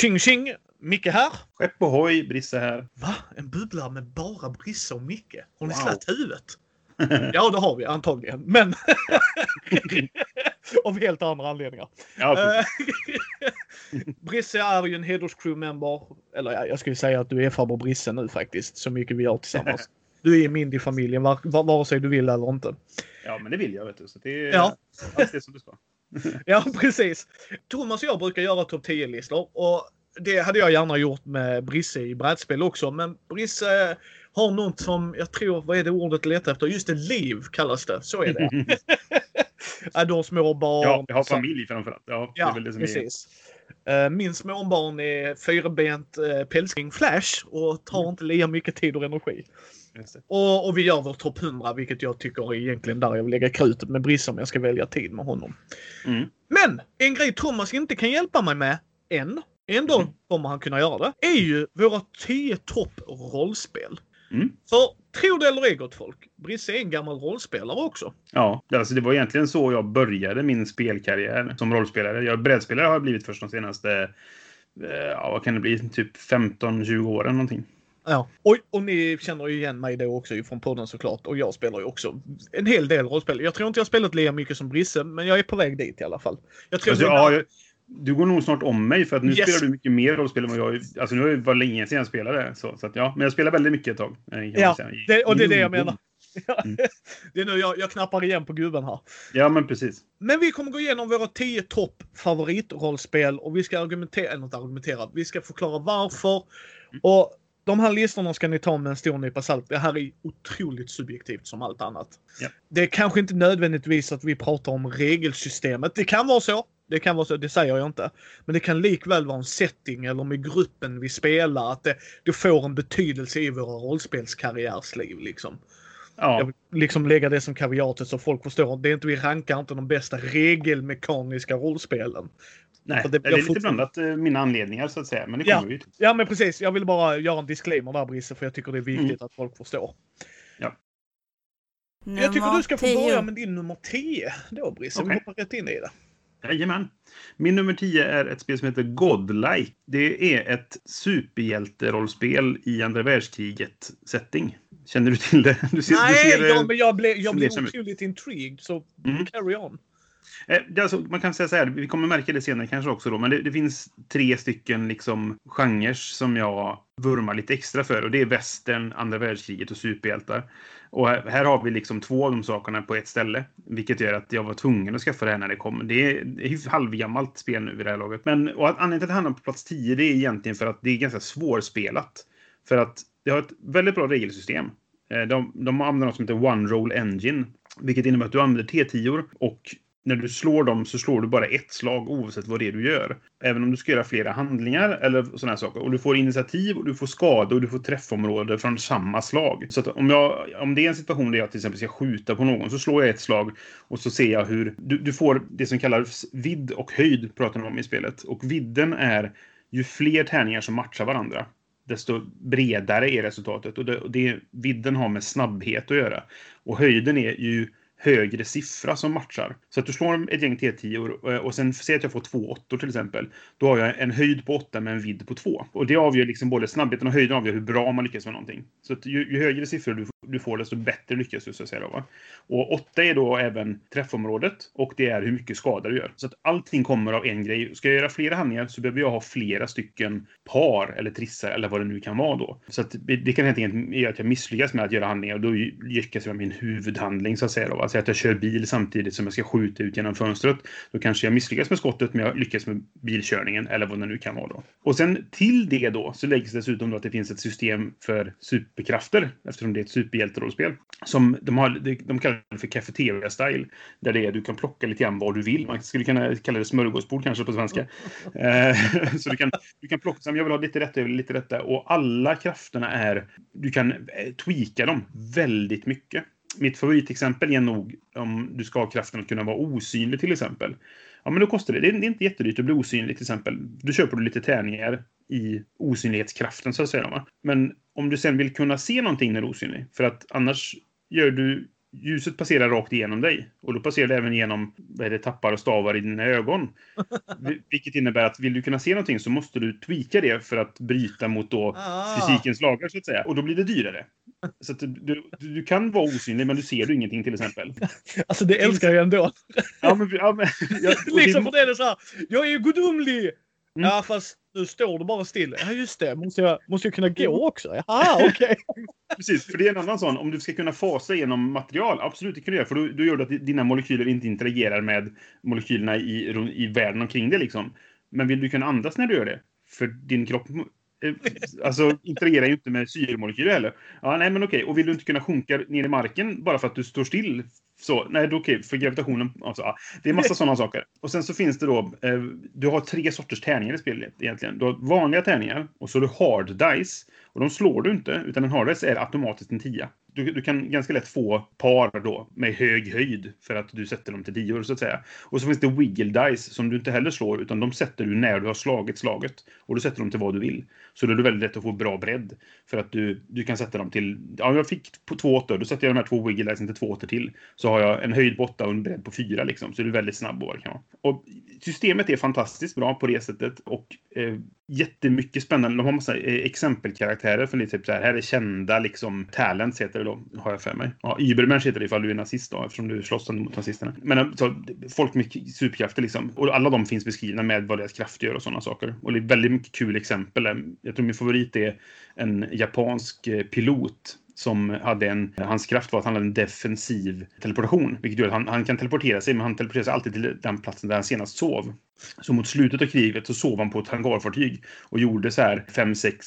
Tjing tjing! Micke här. Skepp ohoj, Brisse här. Va? En bubblare med bara Brisse och Micke? Har ni Wow. släckt huvudet? Ja, det har vi antagligen. Men av helt andra anledningar. Ja, Eh. Brisse är ju en hederscrew-member. Eller ja, jag skulle säga att du är farbror Brisse nu faktiskt. Så mycket vi gör tillsammans. Du är i Mindy-familjen, var, var, vare sig du vill eller inte. ja, men det vill jag vet du. Så det är Ja. allt det som du ska. Ja, precis. Thomas och jag brukar göra topp 10-listor. Och det hade jag gärna gjort med Brisse i brädspel också. Men Brisse har något som, jag tror, vad är det ordet letar efter? Just det, liv kallas det. Så är det. ja, de små barn. Ja, jag har familj framförallt. Ja, det är Ja, väl det som är... precis. Eh, Min småbarn är fyrbent uh, pälsking Flash och tar inte lika mycket tid och energi. Och, och vi gör vår topp 100, vilket jag tycker är egentligen där jag vill lägga krutet med Brisse om jag ska välja tid med honom. Mm. Men en grej Thomas inte kan hjälpa mig med än, ändå Mm. kommer han kunna göra det, är ju våra 10 topp rollspel. Mm. För tro det eller ej gott folk, Brisse är en gammal rollspelare också. Ja, alltså det var egentligen så jag började min spelkarriär som rollspelare. Jag brädspelare har jag blivit först de senaste, eh, ja vad kan det bli, typ 15-20 åren någonting. Ja. Och, och ni känner ju igen mig då också från podden såklart. Och jag spelar ju också en hel del rollspel. Jag tror inte jag har spelat lika mycket som Brisse, men jag är på väg dit i alla fall. Jag tror Alltså, det är ja, där- jag, du går nog snart om mig för att nu Yes. spelar du mycket mer rollspel än vad jag Alltså nu har det varit länge sedan jag spelade. Så, så att, ja, men jag spelar väldigt mycket ett tag. eh, Ja, det, och det är det jag menar. Mm. Det är nu jag, jag knappar igen på gubben här. Ja, men precis. Men vi kommer gå igenom våra 10 topp favoritrollspel och vi ska argumentera, eller inte argumentera, vi ska förklara varför. Mm. Och de här listorna ska ni ta med en stor nypa salt. Det här är otroligt subjektivt som allt annat. Ja. Det är kanske inte nödvändigtvis att vi pratar om regelsystemet. Det kan vara så. Det kan vara så, det säger jag inte. Men det kan likväl vara en setting eller med gruppen vi spelar. Att det, det får en betydelse i våra rollspelskarriärsliv liksom. Ja, Jag vill liksom lägga det som kaviatet så folk förstår. Det är inte, vi rankar inte de bästa regelmekaniska rollspelen. Nej, det, det- är lite blandat eh, mina anledningar så att säga. Men det Ja. kommer ju. Ja men precis, jag vill bara göra en disclaimer där Brisse för jag tycker det är viktigt att folk förstår. jag tycker du ska få börja med din nummer 10 då Brisse. Vi Okej. hoppar rätt in i det. Jajamän. Min nummer 10 är ett spel som heter Godlike. Det är ett superhjälterollspel i andra världskriget-setting. Känner du till det? Du ser, Nej, du ser, eh, ja, men jag blev, jag blev otroligt intrigued så Mm. carry on. Eh, det alltså, man kan säga så här, vi kommer märka det senare kanske också då, men det, det finns tre stycken liksom genrer som jag vurmar lite extra för och det är västern, andra världskriget och superhjältar. Och här, här har vi liksom två av de sakerna på ett ställe, vilket gör att jag var tvungen att skaffa det här när det kom. Det är ett halvgammalt spel nu vid det här laget. Men och anledningen till att det hamnar på plats 10 det är egentligen för att det är ganska svårspelat. För att det har ett väldigt bra regelsystem. Eh, de, de använder något som heter One Roll Engine, vilket innebär att du använder T10 och när du slår dem så slår du bara ett slag oavsett vad det är du gör. Även om du ska göra flera handlingar eller sådana här saker. Och du får initiativ och du får skada och du får träffområde från samma slag. Så att om, jag, om det är en situation där jag till exempel ska skjuta på någon så slår jag ett slag och så ser jag hur du, du får det som kallas vidd och höjd pratar de om i spelet. Och vidden är ju fler tärningar som matchar varandra desto bredare är resultatet. Och det, och det vidden har med snabbhet att göra. Och höjden är ju högre siffra som matchar. Så att du slår ett gäng T10 eh, och sen säg att jag får två åttor till exempel. Då har jag en höjd på åtta med en vidd på två. Och det avgör liksom både snabbheten och höjden avgör hur bra man lyckas med någonting. Så att ju, ju högre siffror du, du får desto bättre lyckas du så att säga. Då, va? Och åtta är då även träffområdet och det är hur mycket skada du gör. Så att allting kommer av en grej. Ska jag göra flera handlingar så behöver jag ha flera stycken par eller trissar eller vad det nu kan vara då. Så att det, det kan helt enkelt göra att jag misslyckas med att göra handlingar och då lyckas jag med min huvudhandling så att säga. Då. Alltså att jag kör bil samtidigt som jag ska skjuta ut genom fönstret. Då kanske jag misslyckas med skottet men jag lyckas med bilkörningen eller vad det nu kan vara då. Och sen till det då så läggs dessutom då att det finns ett system för superkrafter eftersom det är ett superhjälterollspel. Som de, har, de, kallar det för cafeteria style. Där det är du kan plocka lite grann vad du vill. Man skulle kunna kalla det smörgåsbord kanske på svenska. Eh, så du kan, du kan plocka, jag vill ha lite detta, jag vill lite detta. Och alla krafterna är, du kan eh, tweaka dem väldigt mycket. Mitt favoritexempel är nog om du ska ha kraften att kunna vara osynlig till exempel. Ja, men då kostar det. Det är det är inte jättedyrt att bli osynlig till exempel. Då köper du lite tärningar i osynlighetskraften så att säga. Va? Men om du sen vill kunna se någonting när du är osynlig, för att annars gör du ljuset passerar rakt igenom dig. Och då passerar det även genom vad det, tappar och stavar i dina ögon. Vilket innebär att vill du kunna se någonting så måste du tweaka det för att bryta mot då Ah. fysikens lagar så att säga. Och då blir det dyrare. Så att du, du, kan vara osynlig men du ser du ingenting till exempel. Alltså det älskar jag ändå. Ja, men, ja, men, ja, och det- liksom för det är det så här. Jag är ju gudomlig! Mm. Ja fast nu står du bara still. Ja just det, måste jag, måste jag kunna gå också? Jaha okej. Precis, för det är en annan sån. Om du ska kunna fasa genom material, absolut det kan du göra. För då, då gör det att dina molekyler inte interagerar med molekylerna i, i världen omkring det liksom. Men vill du kunna andas när du gör det? För din kropp Eh, alltså, interagerar ju inte med syremolekyler heller. Ja, nej men okej. Och vill du inte kunna sjunka ner i marken bara för att du står still? Så, nej, då okej, för gravitationen. Alltså, ja, det är massa sådana saker. Och sen så finns det då, eh, du har tre sorters tärningar i spelet egentligen. Du har vanliga tärningar och så har du hard dice. Och de slår du inte, utan en hard dice är automatiskt en tia. Du, du kan ganska lätt få par då med hög höjd för att du sätter dem till dior så att säga. Och så finns det wiggle dice som du inte heller slår utan de sätter du när du har slagit slaget. Och du sätter dem till vad du vill. Så då är det väldigt lätt att få bra bredd. För att du, du kan sätta dem till, ja jag fick på två åttor, då sätter jag de här två wiggle dicen till två åttor till. Så har jag en höjd på åtta och en bredd på fyra liksom. Så det är väldigt snabb vad det kan vara. Och systemet är fantastiskt bra på det sättet. Och eh, jättemycket spännande. De har massa eh, exempelkaraktärer för lite typ så här. Här är kända liksom talents heter det då, har jag för mig. Ja, Übermensch heter det ifall du är nazist då, eftersom du slåss mot nazisterna. Men eh, så, folk med superkrafter liksom. Och alla de finns beskrivna med vad deras kraft gör och sådana saker. Och det är väldigt mycket kul exempel. Jag tror min favorit är en japansk eh, pilot som hade en, hans kraft var att han hade en defensiv teleportation. Vilket gör att han, han kan teleportera sig, men han teleporterar sig alltid till den platsen där han senast sov. Så mot slutet av kriget så sov han på ett hangarfartyg och gjorde så här fem, sex,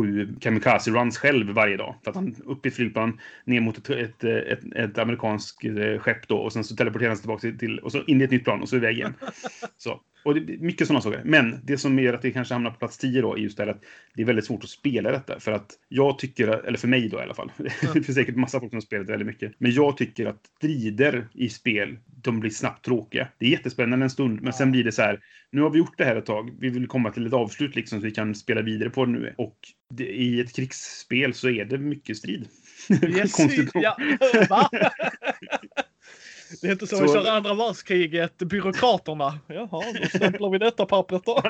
sju kamikaze-runs själv varje dag. För att han upp i ett flygplan, ner mot ett, ett, ett, ett amerikanskt eh, skepp då och sen så teleporterar han sig tillbaka till, och så in i ett nytt plan och så iväg igen. Så. Och det mycket sådana saker. Men det som gör att det kanske hamnar på plats 10 då är just det här att det är väldigt svårt att spela detta. För att jag tycker, eller för mig då i alla fall, det finns säkert massa folk som spelar det väldigt mycket. Men jag tycker att strider i spel, de blir snabbt tråkiga. Det är jättespännande en stund, men sen blir det så här, nu har vi gjort det här ett tag, vi vill komma till ett avslut liksom så vi kan spela vidare på det nu. Och det, i ett krigsspel så är det mycket strid. Yes, Konstigt ja? Det är inte så, Så- vi kör andra världskriget, byråkraterna. Jaha, då stämplar vi detta pappret då.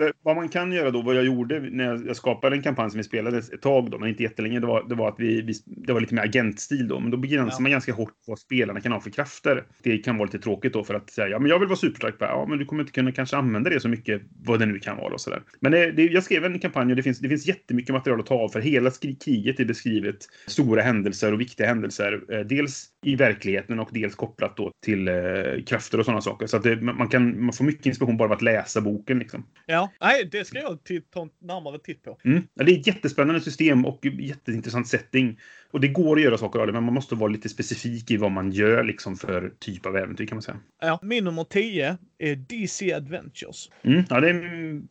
Eh, Vad man kan göra då, vad jag gjorde när jag- skapade en kampanj som vi spelade ett tag då, men inte jättelänge, det var, det var att vi, vi det var lite mer agentstil då, men då begränsar Ja. man ganska hårt vad spelarna kan ha för krafter. Det kan vara lite tråkigt då för att säga, ja men jag vill vara superstark, ja men du kommer inte kunna kanske använda det så mycket, vad det nu kan vara och sådär. Men det, det, jag skrev en kampanj och det finns, det finns jättemycket material att ta av för hela kriget är beskrivet stora händelser och viktiga händelser, eh, dels i verkligheten och dels kopplat då till eh, krafter och sådana saker. Så att det, man, kan, man får mycket inspiration bara av att läsa boken liksom. Ja, nej, det ska jag ta en närmare titt på. Mm. Ja, Det är ett jättespännande system och jätteintressant setting. Och det går att göra saker av det, men man måste vara lite specifik i vad man gör liksom för typ av äventyr kan man säga. Ja, min nummer 10 är DC Adventures. Mm. Ja, det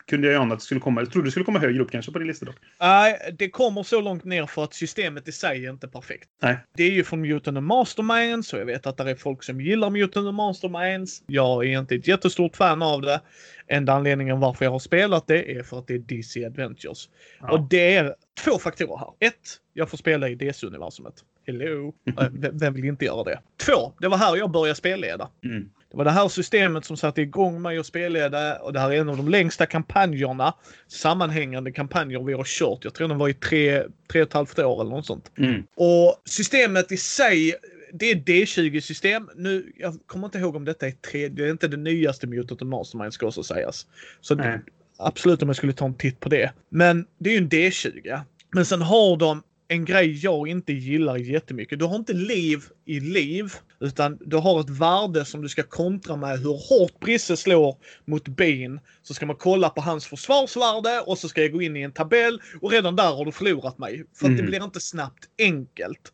kunde jag ju ana att det skulle komma. Jag trodde det skulle komma högre upp kanske på din lista dock. Nej, det kommer så långt ner för att systemet i sig är inte perfekt. Nej. Det är ju från Mutant and Masterminds och jag vet att det är folk som gillar Mutant and Masterminds. Jag är inte ett jättestort fan av det. Enda anledningen varför jag har spelat det är för att det är DC Adventures. Ja. Och det är två faktorer här. Ett, jag får spela i DC-universumet. Hello! Eh, Vem vill inte göra det? Två, det var här jag började spelleda. Mm. Det var det här systemet som satte igång mig och spelleda och det här är en av de längsta kampanjerna, sammanhängande kampanjer vi har kört. Jag tror den var i tre, tre och ett halvt år eller något sånt. Mm. Och systemet i sig, det är D20-system. Nu, jag kommer inte ihåg om detta är tre, det är inte det nyaste Mutant and Mastermind ska också sägas. Så det, absolut om jag skulle ta en titt på det. Men det är ju en D20. Men sen har de en grej jag inte gillar jättemycket. Du har inte liv i liv, utan du har ett värde som du ska kontra med hur hårt Brisse slår mot bin. Så ska man kolla på hans försvarsvärde och så ska jag gå in i en tabell och redan där har du förlorat mig. För att det Mm. blir inte snabbt enkelt.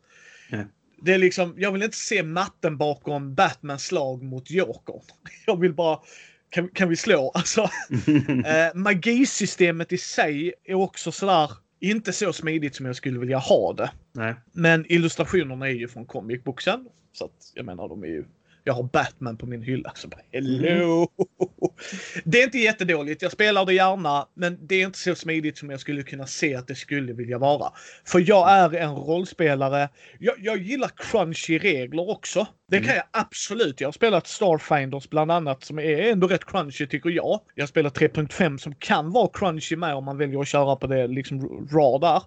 Nej. Det är liksom, jag vill inte se matten bakom Batmans slag mot Jokern. Jag vill bara, kan, kan vi slå? Alltså, eh, magisystemet i sig är också sådär, inte så smidigt som jag skulle vilja ha det. Nej. Men illustrationerna är ju från comic booksen. Så att jag menar, de är ju Jag har Batman på min hylla. Så bara, hello! Det är inte jättedåligt. Jag spelar det gärna, men det är inte så smidigt som jag skulle kunna se att det skulle vilja vara. För jag är en rollspelare. Jag, jag gillar crunchy regler också. Det kan Mm. jag absolut. Jag har spelat Starfinders bland annat som är ändå rätt crunchy tycker jag. Jag har spelat 3.5 som kan vara crunchy med om man väljer att köra på det liksom raw där.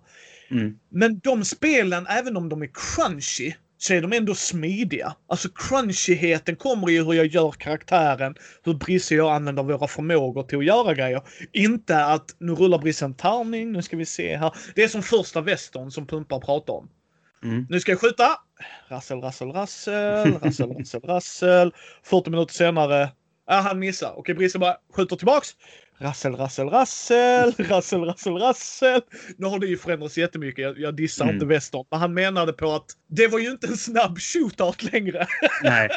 Mm. Men de spelen, även om de är crunchy, så är de ändå smidiga. Alltså crunchyheten kommer i hur jag gör karaktären, hur Brisse och jag använder våra förmågor till att göra grejer. Inte att nu rullar Brisse en tärning, nu ska vi se här. Det är som första västern som Pumpar pratar om. Mm. Nu ska jag skjuta! Rassel, rassel, rassel, rassel, rassel, rassel. 40 minuter senare, ah, han missar. Okej, Brisse bara skjuter tillbaks. Rassel, rassel, rassel, rassel, rassel, rassel. Nu har det ju förändrats jättemycket. Jag, jag dissar Mm. inte västern. Men han menade på att det var ju inte en snabb shootout längre. Nej.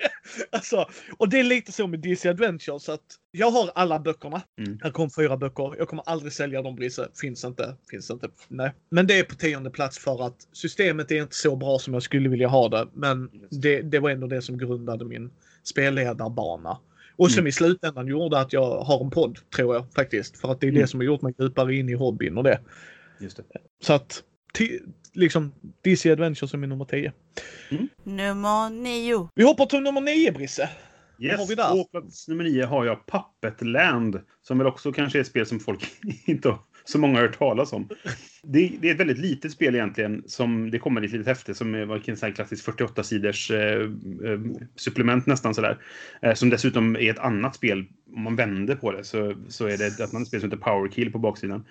alltså, och det är lite så med DC Adventure så att jag har alla böckerna. Mm. Här kom fyra böcker. Jag kommer aldrig sälja dem Brisse. Finns inte. Finns inte. Nej. Men det är på tionde plats för att systemet är inte så bra som jag skulle vilja ha det. Men det, det var ändå det som grundade min spelledarbana. Och som Mm. i slutändan gjorde att jag har en podd, tror jag faktiskt. För att det är det Mm. som har gjort mig djupare in i hobbyn och det. Just det. Så att, liksom, DC Adventure som är nummer 10. Nummer nio. Vi hoppar till nummer 9, Brisse. Yes. har vi där? På plats nummer nio har jag Puppet Land. Som väl också kanske är ett spel som folk inte har så många har hört talas om. Det, det är ett väldigt litet spel egentligen. Som, det kommer i ett litet häfte som är vad en sån klassisk 48-siders eh, supplement nästan sådär. Eh, som dessutom är ett annat spel. Om man vänder på det så, så är det ett annat spel som heter Power Kill på baksidan.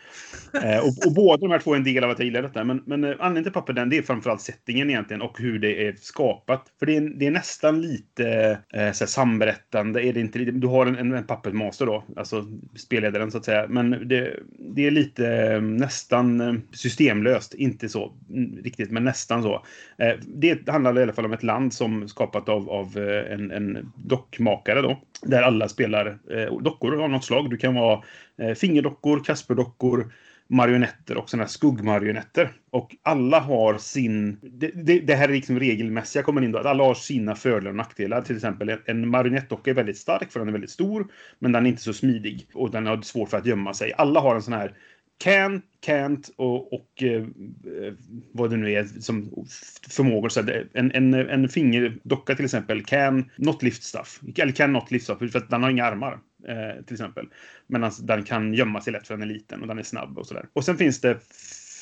Eh, och, och båda de här två är en del av att jag gillar detta. Men, men eh, anledningen till Puppet den det är framförallt settingen egentligen och hur det är skapat. För det är, det är nästan lite eh, samberättande. Är det inte, du har en, en, en Puppet Master då, alltså spelledaren så att säga. Men det, det är lite eh, nästan eh, systemlöst. Inte så riktigt, men nästan så. Eh, det handlar i alla fall om ett land som skapat av, av eh, en, en dockmakare då. Där alla spelar eh, dockor av något slag. Du kan vara fingerdockor, Kasperdockor, marionetter och sådana här skuggmarionetter. Och alla har sin... Det, det, det här är liksom regelmässiga kommer in då. Att alla har sina fördelar och nackdelar. Till exempel en marionettdocka är väldigt stark för den är väldigt stor. Men den är inte så smidig. Och den har svårt för att gömma sig. Alla har en sån här can, can't och, och eh, eh, vad det nu är som förmågor. Så eh, en, en, en fingerdocka till exempel can not lift stuff. Eller can not lift stuff för att den har inga armar. Eh, till exempel. Medan den kan gömma sig lätt för den är liten och den är snabb och sådär. Och sen finns det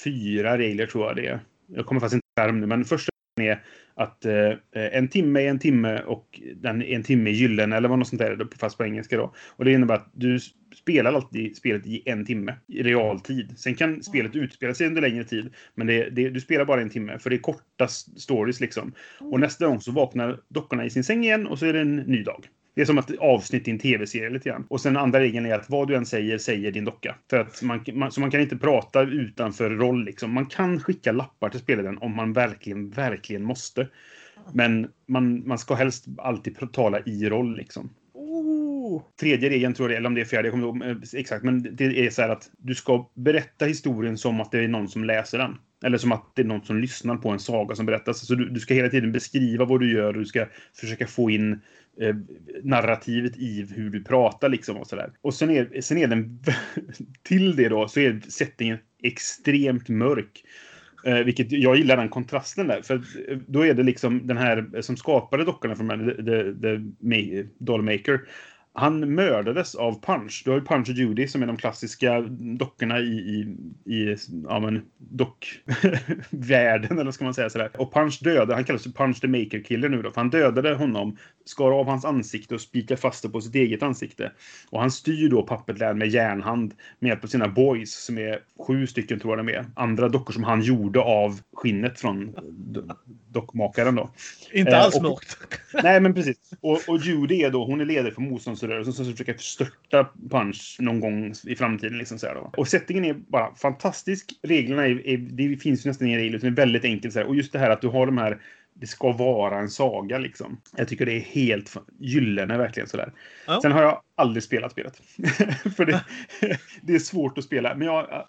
fyra regler tror jag det är. Jag kommer faktiskt inte skärm nu, men första är att eh, en timme är en timme och den är en timme är gyllene eller vad något sånt där, fast på engelska då. Och det innebär att du spelar alltid spelet i en timme i realtid. Sen kan spelet utspela sig under längre tid, men det, det, du spelar bara en timme för det är korta stories liksom. Och nästa gång så vaknar dockorna i sin säng igen och så är det en ny dag. Det är som ett avsnitt i en tv-serie lite grann. Och sen andra regeln är att vad du än säger, säger din docka. För att man, man, så man kan inte prata utanför roll liksom. Man kan skicka lappar till spelaren om man verkligen, verkligen måste. Men man, man ska helst alltid tala i roll liksom. Oh. Tredje regeln tror jag, eller om det är fjärde, jag kommer inte eh, exakt. Men det är så här att du ska berätta historien som att det är någon som läser den. Eller som att det är någon som lyssnar på en saga som berättas. Så du, du ska hela tiden beskriva vad du gör och du ska försöka få in eh, narrativet i hur du pratar liksom och sådär. Och sen är, sen är den, till det då, så är settingen extremt mörk. Eh, vilket jag gillar den kontrasten där. För eh, då är det liksom den här som skapade dockorna från the, the, the Dollmaker. Han mördades av Punch. Du har ju Punch och Judy som är de klassiska dockorna i, i, i ja, men, dockvärlden, eller ska man säga sådär. Och Punch dödade, han kallas för Punch the Maker Killer nu då, för han dödade honom, skar av hans ansikte och spikade fast det på sitt eget ansikte. Och han styr då Puppet Land med järnhand med hjälp av sina boys, som är sju stycken tror jag de är. Andra dockor som han gjorde av skinnet från do- dockmakaren då. Inte Eh, alls och- mörkt. Nej, men precis. Och, och Judy är då, hon är ledare för motståndsrörelsen som försöker störta Punch någon gång i framtiden. Liksom så här då. Och settingen är bara fantastisk. Reglerna är, är det finns ju nästan inga regler, utan det är väldigt enkelt. Så här. Och just det här att du har de här det ska vara en saga liksom. Jag tycker det är helt gyllene verkligen sådär. Ja. Sen har jag aldrig spelat spelet. För det, det är svårt att spela. Men jag,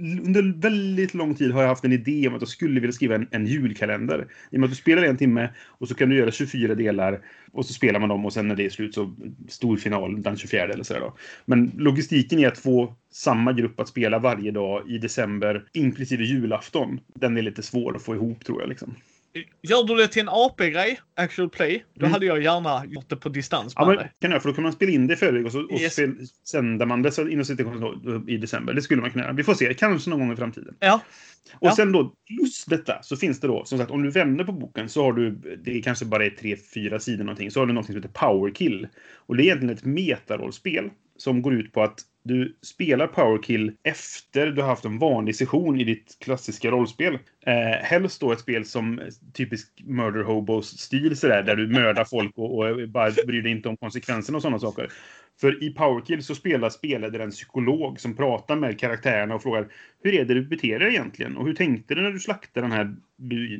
under väldigt lång tid har jag haft en idé om att jag skulle vilja skriva en, en julkalender. I och med att du spelar en timme och så kan du göra 24 delar och så spelar man dem och sen när det är slut så stor final den 24 eller sådär då. Men logistiken är att få samma grupp att spela varje dag i december, inklusive julafton. Den är lite svår att få ihop tror jag liksom. Gör du det till en AP-grej, actual play, då Mm. hade jag gärna gjort det på distans Ja, men kan jag, för då kan man spela in det i förväg och så och Yes. spel, sänder man det inom citationstecken i december. Det skulle man kunna göra. Vi får se, kanske någon gång i framtiden. Ja. Och Ja. sen då, plus detta, så finns det då, som sagt, om du vänder på boken så har du, det är kanske bara är tre, fyra sidor någonting, så har du någonting som heter Powerkill. Och det är egentligen ett metarollspel som går ut på att du spelar Powerkill efter du har haft en vanlig session i ditt klassiska rollspel. Eh, helst då ett spel som eh, typisk Murder Hobos-stil sådär, där du mördar folk och, och bara bryr dig inte om konsekvenserna och sådana saker. För i Powerkill så spelar spelledaren en psykolog som pratar med karaktärerna och frågar hur är det du beter dig egentligen? Och hur tänkte du när du slaktade den här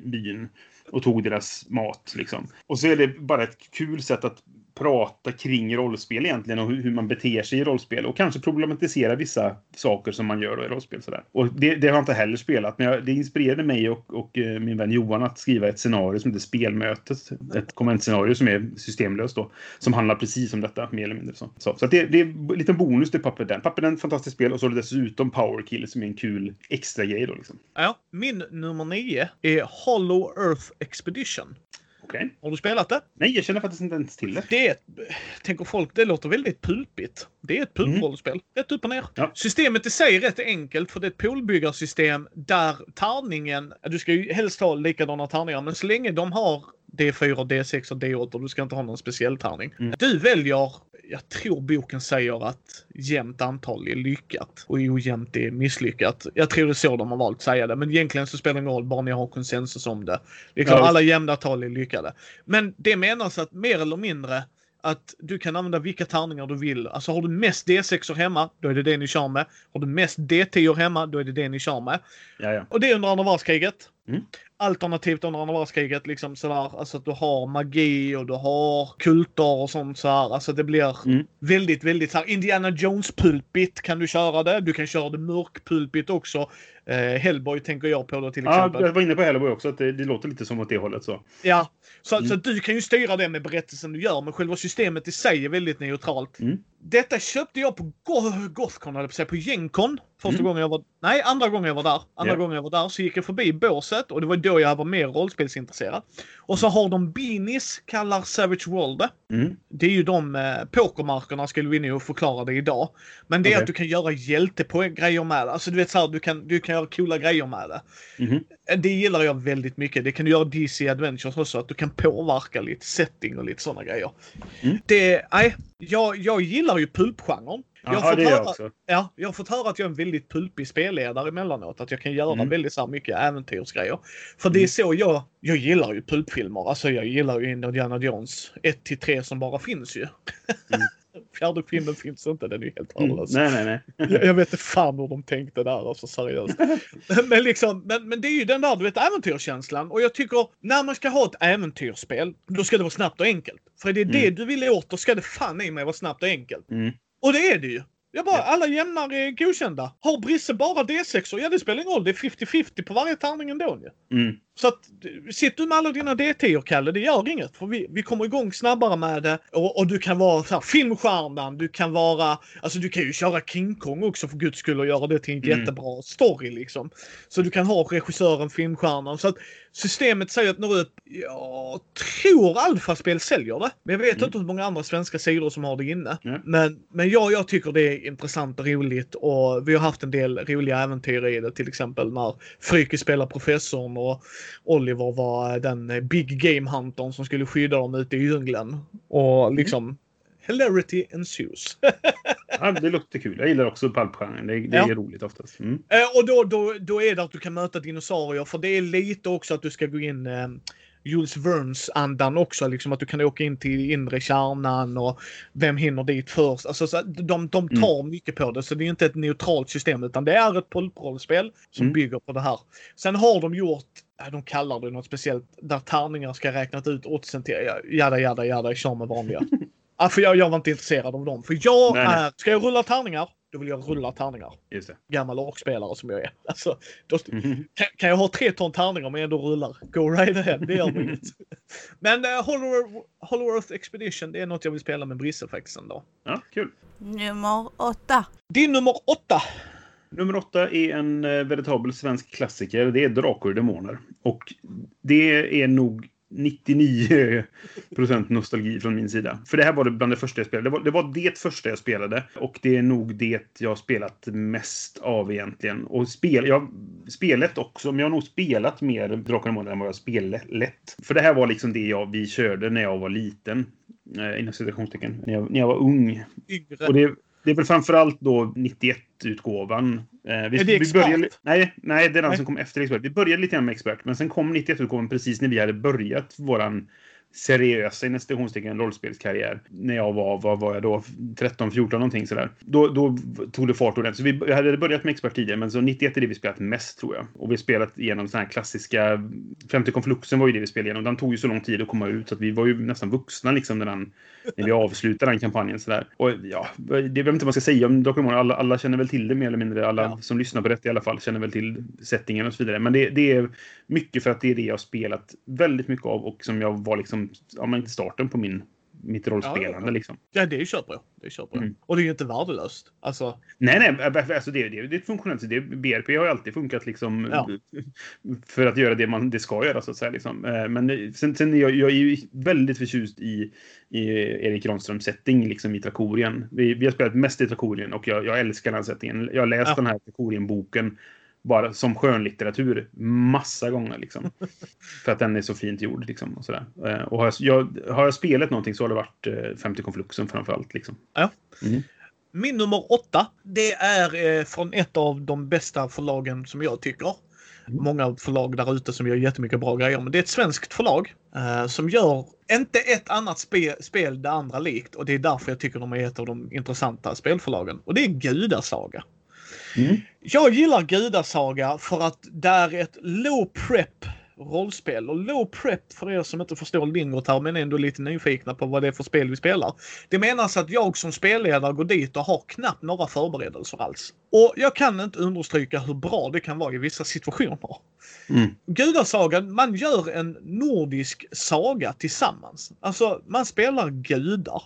byn och tog deras mat? Liksom? Och så är det bara ett kul sätt att prata kring rollspel egentligen och hur, hur man beter sig i rollspel och kanske problematisera vissa saker som man gör då i rollspel. Sådär. Och det, det har jag inte heller spelat, men jag, det inspirerade mig och, och eh, min vän Johan att skriva ett scenario som heter Spelmötet. Ett kommentscenario som är systemlöst då. Som handlar precis om detta, mer eller mindre. Så, så, så att det, det är en liten bonus till Papper Den. Papper Den är ett fantastiskt spel och så är det dessutom Powerkill som är en kul extra grej då liksom. Ja, min nummer nio är Hollow Earth Expedition. Okej? Har du spelat det? Nej, jag känner faktiskt inte ens till det. Det är ett, tänker folk, det låter väldigt pulpigt. Det är ett pulprollspel. Rätt upp och ner. Ja. Systemet i sig är rätt enkelt för det är ett poolbyggarsystem där tärningen, du ska ju helst ha likadana tärningar, men så länge de har D4, D6 och D8, du ska inte ha någon speciell tärning. Mm. Du väljer, jag tror boken säger att jämnt antal är lyckat och ojämnt är misslyckat. Jag tror det är så de har valt att säga det, men egentligen så spelar det ingen roll bara ni har konsensus om det. Liksom Ja, visst. alla jämna tal är lyckade. Men det menas att mer eller mindre att du kan använda vilka tärningar du vill. Alltså har du mest D6 hemma, då är det det ni kör med. Har du mest D10 hemma, då är det det ni kör med. Ja, ja. Och det är under andra världskriget. Mm. Alternativt under andra världskriget, liksom sådär, alltså att du har magi och du har kulter och sånt så här. Alltså det blir Mm. väldigt, väldigt så här Indiana Jones-pulpigt kan du köra det. Du kan köra det mörkpulpigt också. Eh, Hellboy tänker jag på då till Ja, exempel. jag var inne på Hellboy också, att det, det låter lite som åt det hållet. Så. Ja, så, Mm. så du kan ju styra det med berättelsen du gör, men själva systemet i sig är väldigt neutralt. Mm. Detta köpte jag på Go- Gothcon, jag på på Gencon. Första Mm. gången jag var... Nej, andra gången jag var där. Andra Ja. gången jag var där så gick jag förbi båset och det var då jag var mer rollspelsintresserad. Och så har de Beanies, kallar Savage World det. Mm. Det är ju de eh, pokermarkerna skulle vi nog förklara det idag. Men det är att du kan göra hjältepå-grejer med. Alltså du vet såhär, du kan, du kan göra coola grejer med det. Mhm. Det gillar jag väldigt mycket. Det kan du göra DC Adventures också, att du kan påverka lite setting och lite sådana grejer. Mm. Det, nej, jag, jag gillar ju pulpgenren. Jag fått det jag höra- också. Ja, jag har fått höra att jag är en väldigt pulpig spelledare emellanåt. Att jag kan göra Mm. väldigt så mycket äventyrsgrejer. För det är så jag, jag gillar ju pulpfilmer. Alltså jag gillar ju Indiana Jones 1 till 3 som bara finns ju. Fjärde filmen finns inte, den är ju helt Mm. värdelös. Nej, nej, nej. Jag, jag vet inte fan hur de tänkte där, alltså seriöst. men, liksom, men, men det är ju den där du vet, äventyrskänslan. Och jag tycker, när man ska ha ett äventyrsspel, då ska det vara snabbt och enkelt. För är det det Mm. du vill åt, då ska det fan i mig vara snabbt och enkelt. Mm. Och det är det ju. Jag bara, Ja. alla jämnar är godkända. Har Brisse bara D6 ja det spelar ingen roll. Det är 50-50 på varje tärning ändå ju. Mm. Så att, sitter du med alla dina D10 Kalle, det gör inget. För vi, vi kommer igång snabbare med det. Och, och du kan vara så här, filmstjärnan, du kan vara... Alltså du kan ju köra King Kong också för guds skull och göra det till en Mm. jättebra story liksom. Så du kan ha regissören, filmstjärnan. Så att systemet säger att när du... Jag tror Alfaspel säljer det. Men jag vet Mm. inte hur många andra svenska sidor som har det inne. Ja. Men, men ja, jag tycker det är intressant och roligt och vi har haft en del roliga äventyr i det. Till exempel när Fryke spelar professorn och Oliver var den Big Game Huntern som skulle skydda dem ute i djungeln. Och liksom Hilarity ensues. Ja, det luktar kul. Jag gillar också pulpgenren. Det, det Ja. är roligt oftast. Mm. Eh, och då, då, då är det att du kan möta dinosaurier för det är lite också att du ska gå in eh, Jules Vernes-andan också. Liksom att du kan åka in till inre kärnan och vem hinner dit först. Alltså, så, de, de tar mm. mycket på det. Så det är inte ett neutralt system utan det är ett pulprollspel som mm. bygger på det här. Sen har de gjort de kallar det något speciellt där tärningar ska räknat ut oddsen till. Jada, jada, jada, kör med vanliga. ah, för jag, jag var inte intresserad av dem. För jag nej, är, ska jag rulla tärningar, då vill jag rulla tärningar. Just det. Gammal orkspelare som jag är. Alltså, då, mm -hmm. kan, kan, jag ha tre ton tärningar men ändå rullar? Go right ahead, det gör mig inget. Men uh, Hollow, Hollow Earth Expedition, det är något jag vill spela med Brisse faktiskt ändå. Ja, kul. Nummer åtta. Din nummer åtta. Nummer åtta är en eh, veritabel svensk klassiker. Det är Drakar och Demoner. Och det är nog 99% nostalgi från min sida. För det här var det bland det första jag spelade. Det var, det var det första jag spelade. Och det är nog det jag har spelat mest av egentligen. Och spel, jag spelet också, men jag har nog spelat mer Drakar och Demoner än vad jag spelat. För det här var liksom det jag, vi körde när jag var liten. Eh, inom citationstecken. När jag, när jag var ung. Yngre. Och det, det är väl framförallt då 91-utgåvan. Eh, vi, är det vi började, nej, nej, det är den nej. som kom efter Expert. Vi började lite grann med Expert, men sen kom 91-utgåvan precis när vi hade börjat våran seriösa i citationstecken rollspelskarriär. När jag var, vad var jag då, 13, 14 någonting sådär. Då, då tog det fart ordentligt. Så vi hade börjat med expert tidigare, men så 91 är det vi spelat mest tror jag. Och vi har spelat igenom sådana här klassiska, 50 konfluxen var ju det vi spelade igenom. Den tog ju så lång tid att komma ut så att vi var ju nästan vuxna liksom när, den, när vi avslutade den kampanjen sådär. Och ja, det väl inte vad man ska säga om Drakar alla, alla känner väl till det mer eller mindre. Alla ja. som lyssnar på det i alla fall känner väl till settingen och så vidare. Men det, det är mycket för att det är det jag har spelat väldigt mycket av och som jag var liksom, ja men starten på min mitt rollspelande. Ja, ja. Liksom. ja det är köpbra. Det är köpbra. Mm. Och det är ju inte värdelöst. Alltså... Nej, nej. Alltså det, det, det är funktionellt det, BRP har ju alltid funkat liksom, för att göra det man det ska göra. så att säga. Liksom. Eh, men sen, sen jag, jag är ju väldigt förtjust i, i Erik Granströms setting liksom, i Trakorien. Vi, vi har spelat mest i Trakorien och jag, jag älskar den settingen. Jag har läst den här Trakorien-boken bara som skönlitteratur massa gånger. Liksom. För att den är så fint gjord. Liksom, och sådär. Eh, och har jag, har jag spelat någonting så har det varit 50 eh, konfluxen framför allt. Liksom. Ja. Mm. Min nummer åtta, det är eh, från ett av de bästa förlagen som jag tycker. Mm. Många förlag där ute som gör jättemycket bra grejer. Men det är ett svenskt förlag eh, som gör inte ett annat spe, spel det andra likt. Och det är därför jag tycker de är ett av de intressanta spelförlagen. Och det är Gudasaga. Mm. Jag gillar Gudasaga för att det är ett low prep rollspel. Och low prep för er som inte förstår lingot här men ändå lite nyfikna på vad det är för spel vi spelar. Det menas att jag som spelledare går dit och har knappt några förberedelser alls. Och jag kan inte understryka hur bra det kan vara i vissa situationer. Mm. Gudasagan, man gör en nordisk saga tillsammans. Alltså man spelar gudar.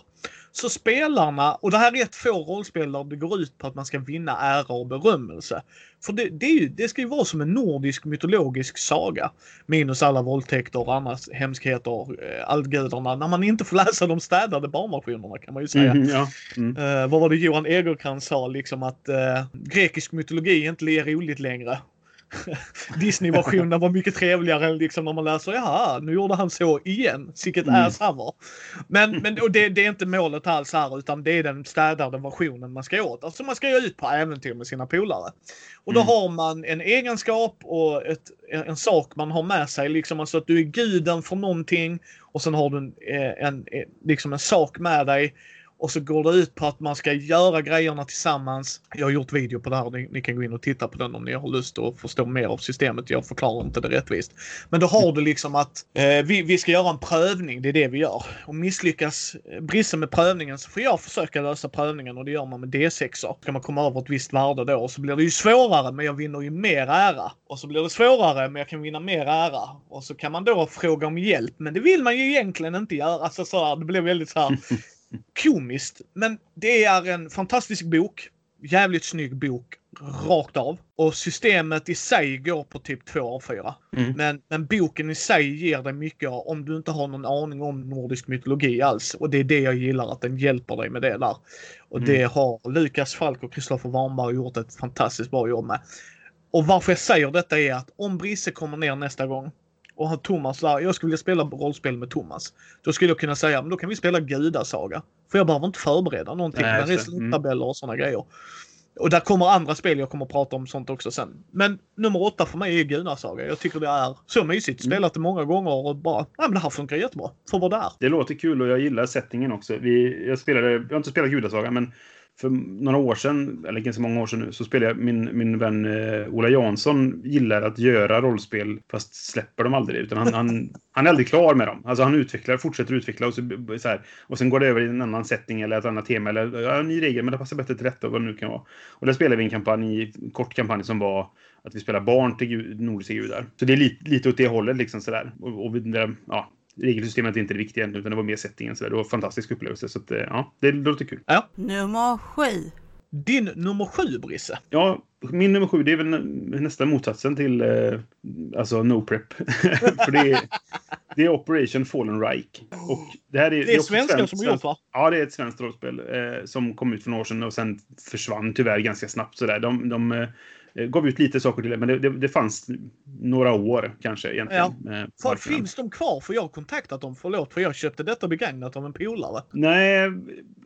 Så spelarna, och det här är ett få rollspel där det går ut på att man ska vinna ära och berömmelse. För det, det, ju, det ska ju vara som en nordisk mytologisk saga. Minus alla våldtäkter och andra hemskheter, eh, allgudarna. När man inte får läsa de städade barnversionerna kan man ju säga. Mm, ja. mm. Uh, vad var det Johan Egerkrans sa liksom att uh, grekisk mytologi inte är roligt längre. Disney-versionen var mycket trevligare liksom när man läser ja, nu gjorde han så igen. Vilket mm. ass han var. Men, men och det, det, är inte målet alls här utan det är den städade versionen man ska åt. Alltså man ska ju ut på äventyr med sina polare. Och då mm. har man en egenskap och ett, en sak man har med sig. Liksom alltså att du är guden för någonting och sen har du en, en, en liksom en sak med dig och så går det ut på att man ska göra grejerna tillsammans. Jag har gjort video på det här. Ni, ni kan gå in och titta på den om ni har lust att förstå mer av systemet. Jag förklarar inte det rättvist. Men då har du liksom att eh, vi, vi ska göra en prövning. Det är det vi gör. Och misslyckas eh, Brisse med prövningen så får jag försöka lösa prövningen och det gör man med D6. Ska man komma över ett visst värde då så blir det ju svårare men jag vinner ju mer ära. Och så blir det svårare men jag kan vinna mer ära. Och så kan man då fråga om hjälp men det vill man ju egentligen inte göra. Alltså så här, det blir väldigt så här komiskt. Men det är en fantastisk bok. Jävligt snygg bok rakt av. Och systemet i sig går på typ 2 A4. Mm. Men, men boken i sig ger dig mycket om du inte har någon aning om nordisk mytologi alls. Och det är det jag gillar, att den hjälper dig med det där. Och mm. det har Lukas Falk och Kristoffer Warnberg gjort ett fantastiskt bra jobb med. Och varför jag säger detta är att om Brisse kommer ner nästa gång och har Thomas där, jag skulle vilja spela rollspel med Thomas. Då skulle jag kunna säga, men då kan vi spela Gudasaga. För jag behöver inte förbereda någonting. Nej, det är sluttabeller och sådana grejer. Och där kommer andra spel jag kommer att prata om sånt också sen. Men nummer åtta för mig är Gunarsaga. Jag tycker det är så mysigt. Mm. Spelat det många gånger och bara, ja men det här funkar jättebra. Får vara där. Det låter kul och jag gillar settingen också. Vi, jag, spelade, jag har inte spelat Gudasaga, men för några år sedan, eller ganska många år sedan nu, så spelade jag min, min vän eh, Ola Jansson gillar att göra rollspel fast släpper dem aldrig. Utan han, han, han är aldrig klar med dem. Alltså han utvecklar, fortsätter utveckla och, så, så här, och sen går det över i en annan setting eller ett annat tema eller ja, en ny regel men det passar bättre till detta vad det nu kan vara. Och där spelade vi en kampanj, en kort kampanj som var att vi spelar barn till gud, nordiska gudar. Så det är lite, lite åt det hållet liksom sådär. Och, och ja, regelsystemet är inte det viktiga utan det var mer settingen. Så där. Det var en fantastisk upplevelse. Så att, eh, ja, det låter kul. Nummer sju. Din nummer sju, Brisse. Ja, min nummer sju det är väl nä- nästan motsatsen till eh, alltså no prep. För det är, det är Operation Fallen Reich. Och det, här är, Det är också svenskar svenskt- som har gjort va? Ja, det är ett svenskt rollspel eh, som kom ut för några år sedan och sen försvann tyvärr ganska snabbt. Sådär. De, de eh, gav ut lite saker till men det, det, det fanns några år kanske egentligen. Eh, finns de kvar? För jag har kontaktat dem, förlåt, för jag köpte detta begagnat av en polare. Nej, eh,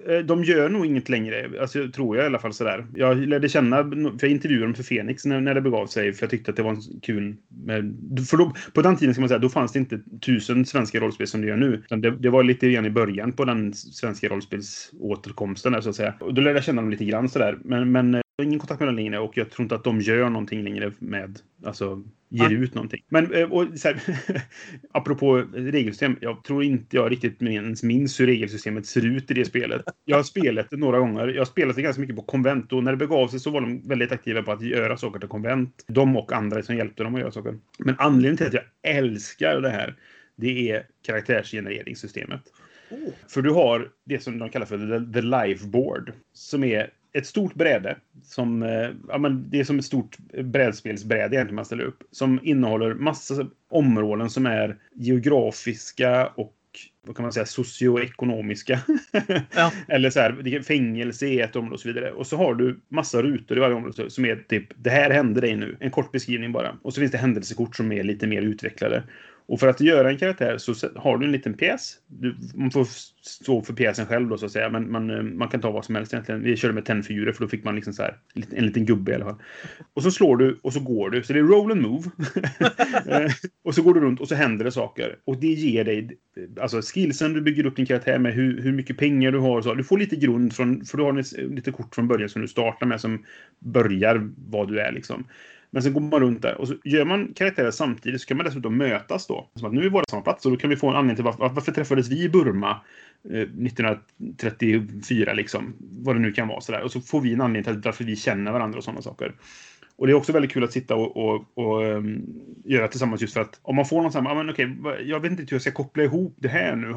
Eh, de gör nog inget längre. Alltså, tror jag i alla fall sådär. Jag lärde känna, för jag intervjuade dem för Fenix när, när det begav sig, för jag tyckte att det var en kul... Med, för då, på den tiden ska man säga, då fanns det inte tusen svenska rollspel som det gör nu. Det, det var lite grann i början på den svenska rollspelsåterkomsten där, så att säga. Och då lärde jag känna dem lite grann sådär. Men, men jag har ingen kontakt med dem längre och jag tror inte att de gör någonting längre med, alltså ger ut någonting. Men eh, och, så här, apropå regelsystem, jag tror inte jag riktigt ens minns hur regelsystemet ser ut i det spelet. Jag har spelat det några gånger. Jag har spelat det ganska mycket på konvent och när det begav sig så var de väldigt aktiva på att göra saker till konvent. De och andra som hjälpte dem att göra saker. Men anledningen till att jag älskar det här, det är karaktärsgenereringssystemet. Oh. För du har det som de kallar för the, the live board. Som är ett stort bräde. Som, eh, ja, men det är som ett stort brädspelsbräde egentligen man ställer upp. Som innehåller massa områden som är geografiska och vad kan man säga, socioekonomiska. Ja. Eller så här, är fängelse i ett område och så vidare. Och så har du massa rutor i varje område som är typ, det här hände dig nu. En kort beskrivning bara. Och så finns det händelsekort som är lite mer utvecklade. Och för att göra en karaktär så har du en liten pjäs. Du, man får stå för pjäsen själv då så att säga. Men man, eh, man kan ta vad som helst egentligen. Vi körde med tennfigurer för då fick man liksom så här en liten- en liten gubbe i alla fall. Och så slår du och så går du. Så det är roll and move. Eh, och så går du runt och så händer det saker. Och det ger dig alltså skillsen du bygger upp din karaktär med, hur, hur mycket pengar du har och så. Du får lite grund från, för du har lite kort från början som du startar med som börjar vad du är liksom. Men sen går man runt där och så gör man karaktärer samtidigt så kan man dessutom mötas då. Som att nu är vi båda på samma plats och då kan vi få en anledning till varför, varför träffades vi i Burma eh, 1934 liksom. Vad det nu kan vara sådär. Och så får vi en anledning till varför vi känner varandra och sådana saker. Och det är också väldigt kul att sitta och, och, och um, göra tillsammans just för att om man får någon samma, ah, ja men okej, okay, jag vet inte hur jag ska koppla ihop det här nu.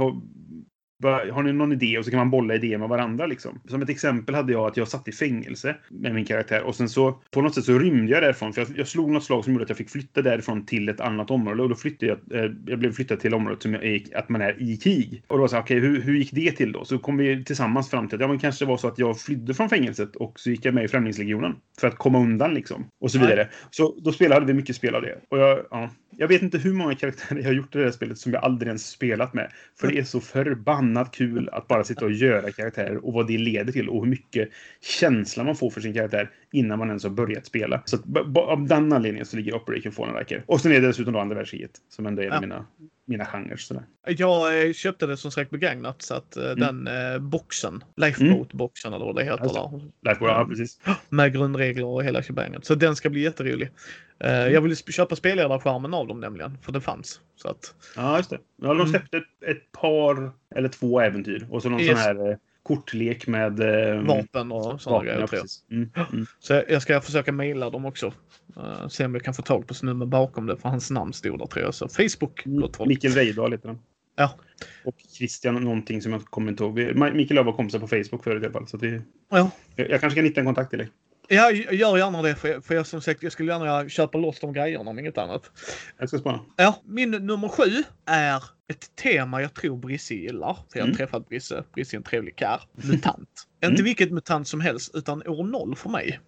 Har, ni någon idé? Och så kan man bolla idéer med varandra liksom. Som ett exempel hade jag att jag satt i fängelse med min karaktär och sen så på något sätt så rymde jag därifrån för jag, jag slog något slag som gjorde att jag fick flytta därifrån till ett annat område och då flyttade jag, eh, jag blev flyttad till området som jag är, att man är i krig. Och då var så okej, hur, hur gick det till då? Så kom vi tillsammans fram till att ja, men kanske det var så att jag flydde från fängelset och så gick jag med i Främlingslegionen för att komma undan liksom. Och så vidare. Så då spelade vi mycket spel av det. Och jag, ja, jag vet inte hur många karaktärer jag har gjort i det här spelet som jag aldrig ens spelat med. För det är så förbannat kul att bara sitta och göra karaktärer och vad det leder till och hur mycket känsla man får för sin karaktär innan man ens har börjat spela. Så av den anledningen så ligger Operation Riker. Och sen är det dessutom då andra världskriget som ändå är Ja. mina, mina genrer. Sådär. Jag eh, köpte det som sagt begagnat så att eh, den eh, boxen, Lifeboat-boxen eller vad det heter där. Lifeboat, ja precis. Med grundregler och hela shebanget. Så den ska bli jätterolig. Eh, Jag ville köpa spelledarskärmen av dem nämligen, för det fanns. Så att, Ja, just det. Ja, de Mm. släppte ett, ett par eller två äventyr och så någon Yes. sån här kortlek med eh, vapen och sådana grejer ja, jag. Mm, mm. Så jag- jag ska försöka mejla dem också. Uh, se om jag kan få tag på nummer bakom det, för hans namn stod där tror jag. Så Facebook, folk. Mikael Reidal heter han. Ja. Och Christian någonting som jag kommer inte ihåg. Mikael och jag var kompisar på Facebook förut i alla fall. Så vi, Ja. jag, jag kanske kan hitta en kontakt till dig. Ja, gör gärna det, för, för jag, som sagt, jag skulle gärna köpa loss de grejerna om inget annat. Jag ska spana. Ja, min nummer sju är ett tema jag tror Brisse gillar. För jag har Mm. träffat Brisse. Brisse är en trevlig karl. Mutant. Mm. Inte vilket mutant som helst, utan år noll för mig.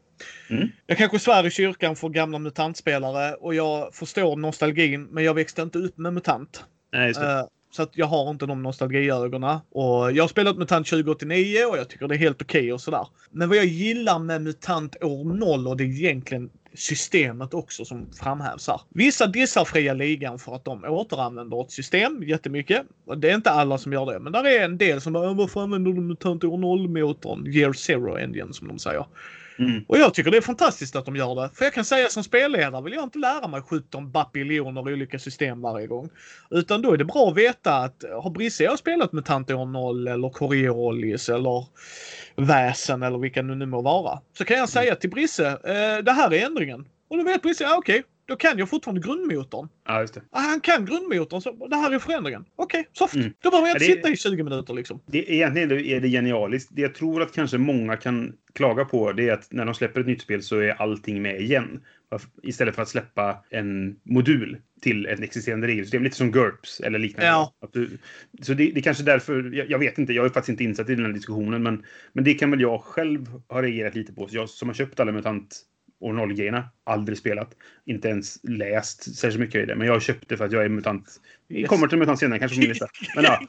Mm. Jag kanske svär i kyrkan för gamla mutantspelare och jag förstår nostalgin, men jag växte inte upp med MUTANT. Nej. Eh, Så att jag har inte de nostalgiögonen. Och jag har spelat MUTANT 2089 och jag tycker det är helt okej okay och sådär. Men vad jag gillar med MUTANT år 0 och det är egentligen systemet också som framhävs här. Vissa dissar fria ligan för att de återanvänder ett system jättemycket. Och det är inte alla som gör det, men där är en del som bara varför använder du MUTANT år 0-motorn? Year Zero Engine som de säger. Mm. Och jag tycker det är fantastiskt att de gör det. För jag kan säga som spelledare vill jag inte lära mig 17 bapiljoner olika system varje gång. Utan då är det bra att veta att har Brisse jag spelat med Tanteon 0 eller Coriolis eller Väsen eller vilka det nu må vara. Så kan jag säga till Brisse, eh, det här är ändringen. Och då vet Brisse, ja, okej, okay, då kan jag fortfarande grundmotorn. Ja, just det. Han kan grundmotorn, så det här är förändringen. Okej, okay, soft. Mm. Då behöver jag inte det, sitta i 20 minuter liksom. Det, egentligen är det genialiskt. Det jag tror att kanske många kan klaga på det är att när de släpper ett nytt spel så är allting med igen. Istället för att släppa en modul till ett existerande regelsystem. Lite som GURPS eller liknande. Ja. Du, så det, det är kanske därför, jag, jag, vet inte, jag är faktiskt inte insatt i den här diskussionen, men, men det kan väl jag själv ha reagerat lite på. Så jag som har köpt alla MUTANT och nollgrejerna. Aldrig spelat. Inte ens läst särskilt mycket i det. Men jag köpte för att jag är mutant. Vi kommer till mutant senare kanske på min lista. Men ja.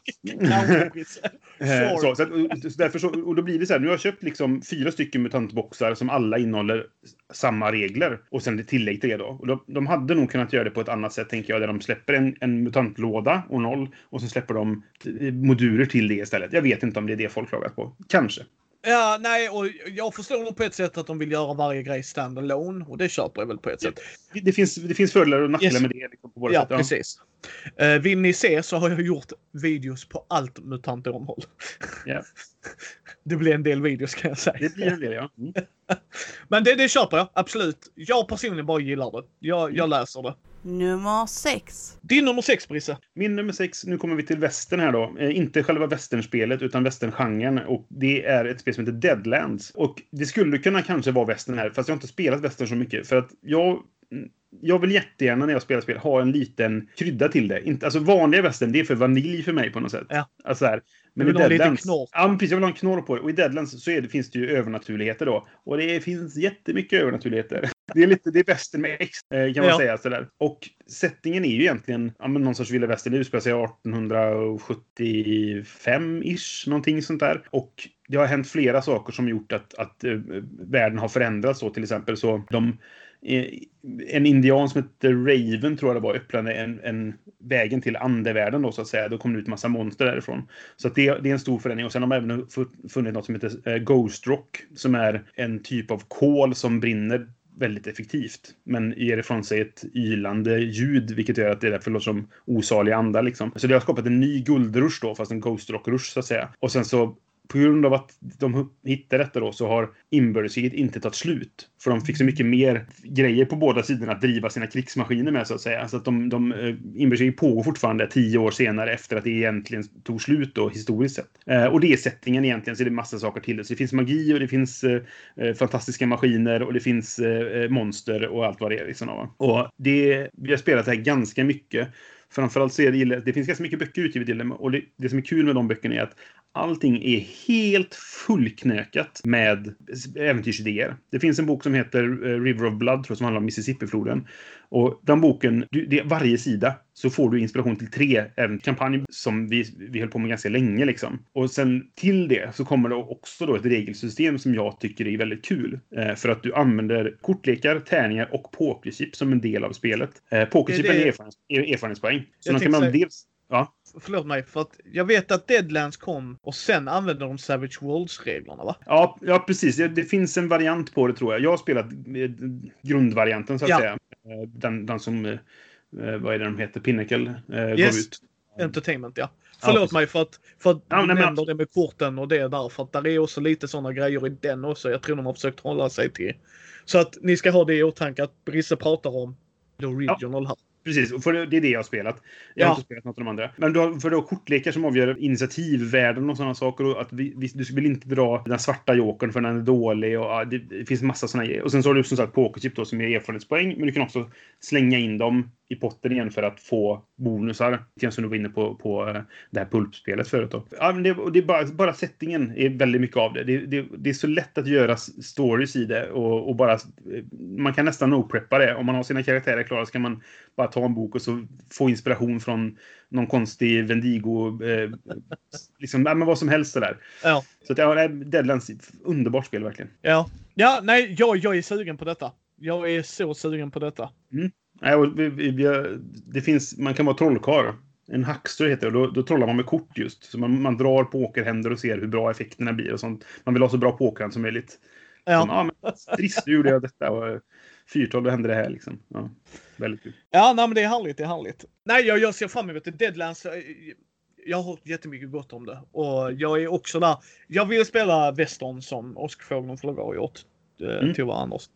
Eh, så, så, så, därför så, och då blir det så här. Nu har jag köpt liksom fyra stycken mutantboxar som alla innehåller samma regler. Och sen det tillägg till det då. Och de, de hade nog kunnat göra det på ett annat sätt tänker jag. Där de släpper en, en mutantlåda och noll. Och sen släpper de moduler till det istället. Jag vet inte om det är det folk klagat på. Kanske. Ja, nej, och jag förstår nog på ett sätt att de vill göra varje grej standalone och det köper jag väl på ett sätt. Det, finns, det finns fördelar och nackdelar yes. med det. Liksom, på ja, sätt, ja, precis. Uh, vill ni se så har jag gjort videos på allt MUTANT omhåll. Yeah. det blir en del videos kan jag säga. Det blir en del, ja. Mm. Men det, det köper jag, absolut. Jag personligen bara gillar det. Jag, jag läser det. Nummer 6. Din nummer 6, Brisse. Min nummer 6, nu kommer vi till västern här då. Eh, inte själva västernspelet, utan västerngenren. Och det är ett spel som heter Deadlands. Och det skulle kunna kanske vara västern här, fast jag har inte spelat västern så mycket. För att jag jag vill jättegärna när jag spelar spel ha en liten krydda till det. Inte, alltså vanliga västern, det är för vanilj för mig på något sätt. Ja. Alltså här, men i Deadlands... Ja, precis. Jag vill ha en knorr på det. Och i Deadlands så är det, finns det ju övernaturligheter då. Och det finns jättemycket övernaturligheter. Det är lite det bästa med X, eh, kan man ja. säga. Sådär. Och settingen är ju egentligen ja, men någon sorts vilda västern. Det utspelar sig 1875-ish, någonting sånt där. Och det har hänt flera saker som gjort att, att uh, världen har förändrats. Så till exempel så de en indian som hette Raven, tror jag det var, öppnade en, en vägen till andevärlden då, så att säga. Då kom det ut massa monster därifrån. Så det, det är en stor förändring. Och sen har man även funnit något som heter eh, Ghost Rock, som är en typ av kol som brinner väldigt effektivt. Men ger ifrån sig ett ylande ljud, vilket gör att det därför låter som osaliga andar. Liksom. Så det har skapat en ny guldrush då, fast en Ghost Rock-rush så att säga. Och sen så på grund av att de hittade detta då så har inbördeskriget inte tagit slut. För de fick så mycket mer grejer på båda sidorna att driva sina krigsmaskiner med så att säga. Så att de, de, eh, inbördeskriget pågår fortfarande tio år senare efter att det egentligen tog slut då historiskt sett. Eh, och det är settingen egentligen så är det massa saker till det. Så det finns magi och det finns eh, eh fantastiska maskiner och det finns eh, eh, monster och allt vad det är. Liksom, och det, vi har spelat det här ganska mycket. Framförallt så är det, det finns ganska mycket böcker utgivet till det. Och det, det som är kul med de böckerna är att allting är helt fullknökat med äventyrsidéer. Det finns en bok som heter eh, River of Blood, tror jag, som handlar om Mississippifloden. Och den boken, det, varje sida så får du inspiration till tre kampanjer som vi, vi höll på med ganska länge. Liksom. Och sen till det så kommer det också då ett regelsystem som jag tycker är väldigt kul. Eh, för att du använder kortlekar, tärningar och pokerchip som en del av spelet. Eh, pokerchip är, det... erfarenhets, erfarenhetspoäng. Så de kan man dels Ja. Förlåt mig, för att jag vet att Deadlands kom och sen använde de Savage Worlds-reglerna va? Ja, ja precis. Det, det, finns en variant på det tror jag. Jag har spelat eh, grundvarianten så att ja. säga. Eh, den, den som, eh, vad är det de heter, Pinnacle yes. går ut. Entertainment, ja. Förlåt ja, mig för att, för att ja, du nämner det med korten och det där. För att där är också lite sådana grejer i den också. Jag tror de har försökt hålla sig till. Så att ni ska ha det i åtanke att Brisse pratar om the original ja. här. Precis, för det är det jag har spelat. Jag har inte spelat något av de andra. Men du har, för du har kortlekar som avgör initiativvärden och sådana saker. Och att vi, vi, du vill inte dra den svarta jokern för den är dålig. Och, ja, det, det, finns massa sådana grejer. Och sen så har du som sagt pokerchip då som ger erfarenhetspoäng. Men du kan också slänga in dem i potten igen för att få bonusar. Som du var inne på, på eh, det här pulpspelet förut. Då. Ja, men det, det är bara, bara settingen är väldigt mycket av det. Det, det. det, är så lätt att göra stories i det och, och bara... Man kan nästan no-preppa det. Om man har sina karaktärer klara så kan man bara ta en bok och så få inspiration från någon konstig Vendigo... Eh, liksom, ja, men vad som helst där. Ja. Så att, ja, Deadlands, underbart spel verkligen. Ja, ja nej, jag, jag är sugen på detta. Jag är så sugen på detta. Mm. Nej, och vi, vi, det finns, man kan vara trollkarl. En hackster heter det. Då, då trollar man med kort just. Så man, man drar pokerhänder och ser hur bra effekterna blir och sånt. Man vill ha så bra pokerhand som möjligt. Ja. Ja, men, trist, nu gjorde jag detta. Och, fyrtal, då hände det här liksom. Ja, väldigt kul. Ja, nej, men det är härligt. Det är härligt. Nej, jag, jag ser fram emot det. Deadlands. eh, Jag har hört jättemycket gott om det. Och jag är också där. Jag vill spela Western som Åskfågeln Flagga har gjort. Mm. Mm. Tova Anders.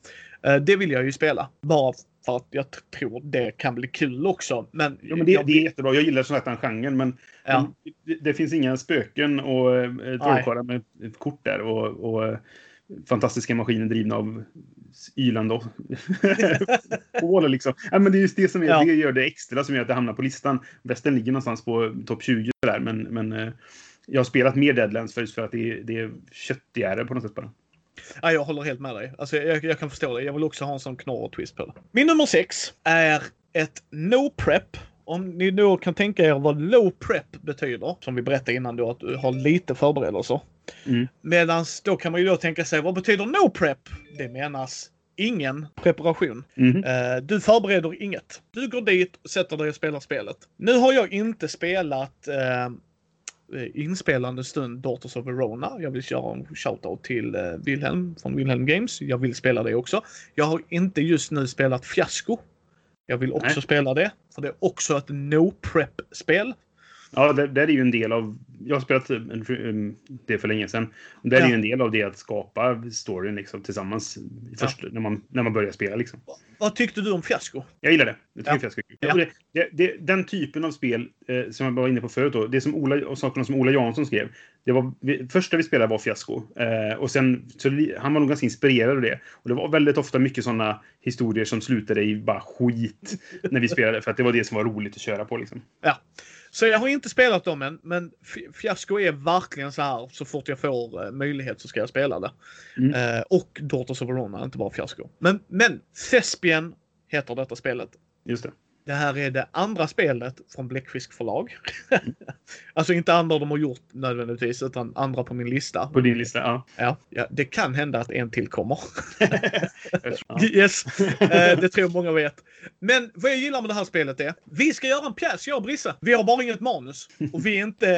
Eh, Det vill jag ju spela. Bara för att jag tror det kan bli kul också. Men, Ja, men det, jag, det är jättebra. Jag gillar sån här genren, men, Ja. men det, det finns inga spöken och eh, trollkarlar med ett kort där och, och eh, fantastiska maskiner drivna av ylande koler liksom. Ja, men det är just det som är, Ja. det gör det extra som gör att det hamnar på listan. Västern ligger någonstans på topp 20 där, men, men eh, jag har spelat mer Deadlands för, för att det är, det är köttigare på något sätt bara. Ja, jag håller helt med dig. Alltså, jag, jag kan förstå det. Jag vill också ha en sån knorr-twist på det. Min nummer sex är ett no prep. Om ni då kan tänka er vad low prep betyder, som vi berättade innan då, att du har lite förberedelser. Mm. Medans då kan man ju då tänka sig, vad betyder no prep? Det menas ingen preparation. Mhm. Eh, Du förbereder inget. Du går dit och sätter dig och spelar spelet. Nu har jag inte spelat eh, inspelande stund Daughters of Verona. Jag vill köra en shoutout till eh, Wilhelm från Wilhelm Games. Jag vill spela det också. Jag har inte just nu spelat Fiasko. Jag vill också Nej. spela det. För det är också ett no-prep-spel. Ja, det, det är ju en del av... Jag har spelat en, det för länge sedan. Det är Ja. ju en del av det att skapa storyn liksom, tillsammans först, när, man, när man börjar spela. Liksom. Vad tyckte du om Fiasko? Jag gillar det. Jag tycker Ja. fiasko. Ja. Det, det, det, den typen av spel eh, som jag var inne på förut, då, det som Ola, och sakerna som Ola Jansson skrev. Det var, vi, första vi spelade var fiasko. Eh, och sen, så han var nog ganska inspirerad av det. Och det var väldigt ofta mycket sådana historier som slutade i bara skit när vi spelade. För att det var det som var roligt att köra på. Liksom. Ja. Så jag har inte spelat dem än, men Fi- Fiasko är verkligen så här. Så fort jag får eh, möjlighet så ska jag spela det. Mm. Eh, och Daughters of Verona, inte bara Fiasko. Men, men Thespian heter detta spelet. Just det. Det här är det andra spelet från Bläckfisk förlag. alltså inte andra de har gjort nödvändigtvis, utan andra på min lista. På din lista, ja. Ja, ja, det kan hända att en till kommer. Yes, eh, det tror jag många vet. Men vad jag gillar med det här spelet är, vi ska göra en pjäs, jag och Brisse. Vi har bara inget manus. Och vi är inte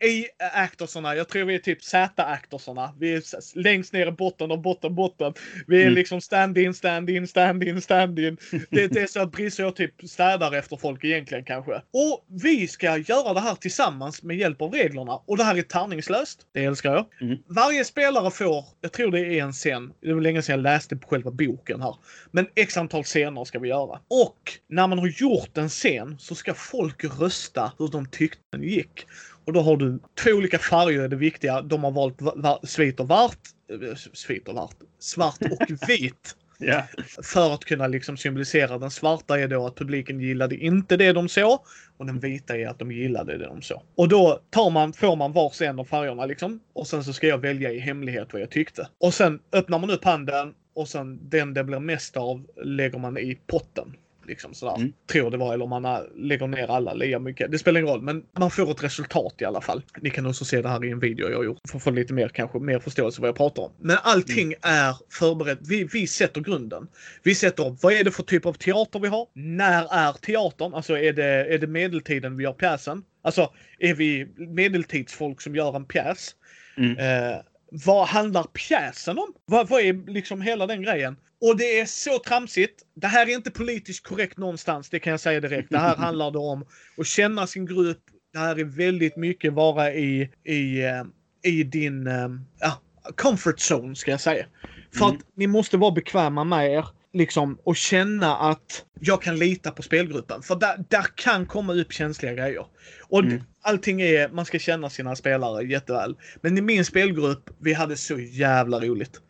eh, A-actorsarna, jag tror vi är typ Z-actorsarna. Vi är längst ner i botten av botten, botten. Vi är Mm. liksom stand-in, stand-in, stand-in, stand-in. Det, det är så att Brisse och jag typ städar efter folk egentligen kanske. Och vi ska göra det här tillsammans med hjälp av reglerna. Och det här är tärningslöst. Det älskar jag. Mm. Varje spelare får, jag tror det är en scen, det var länge sedan jag läste på själva boken här. Men x antal scener ska vi göra. Och när man har gjort en scen så ska folk rösta hur de tyckte den gick. Och då har du två olika färger är det viktiga. De har valt va- va- svit och vart. eh, Svit och vart. Svart och vit. Yeah. För att kunna liksom symbolisera den svarta är då att publiken gillade inte det de såg. Och den vita är att de gillade det de såg. Och då tar man, får man vars en av färgerna liksom. Och sen så ska jag välja i hemlighet vad jag tyckte. Och sen öppnar man upp handen och sen den det blir mest av lägger man i potten. Liksom sådär. Mm. Tror det var. Eller om man äh, lägger ner alla lika mycket. Det spelar ingen roll. Men man får ett resultat i alla fall. Ni kan också se det här i en video jag har gjort. För att få lite mer kanske mer förståelse vad jag pratar om. Men allting är förberett. Vi, vi sätter grunden. Vi sätter vad är det för typ av teater vi har? När är teatern? Alltså är det, är det medeltiden vi gör pjäsen? Alltså är vi medeltidsfolk som gör en pjäs? Mm. Eh, vad handlar pjäsen om? Vad, vad är liksom hela den grejen? Och det är så tramsigt. Det här är inte politiskt korrekt någonstans, det kan jag säga direkt. Det här handlar det om att känna sin grupp. Det här är väldigt mycket vara i, i, eh, i din eh, ja, comfort zone, ska jag säga. För Mm. att ni måste vara bekväma med er liksom, och känna att jag kan lita på spelgruppen. För där, där kan komma upp känsliga grejer. Och Mm. allting är, man ska känna sina spelare jätteväl. Men i min spelgrupp, vi hade så jävla roligt.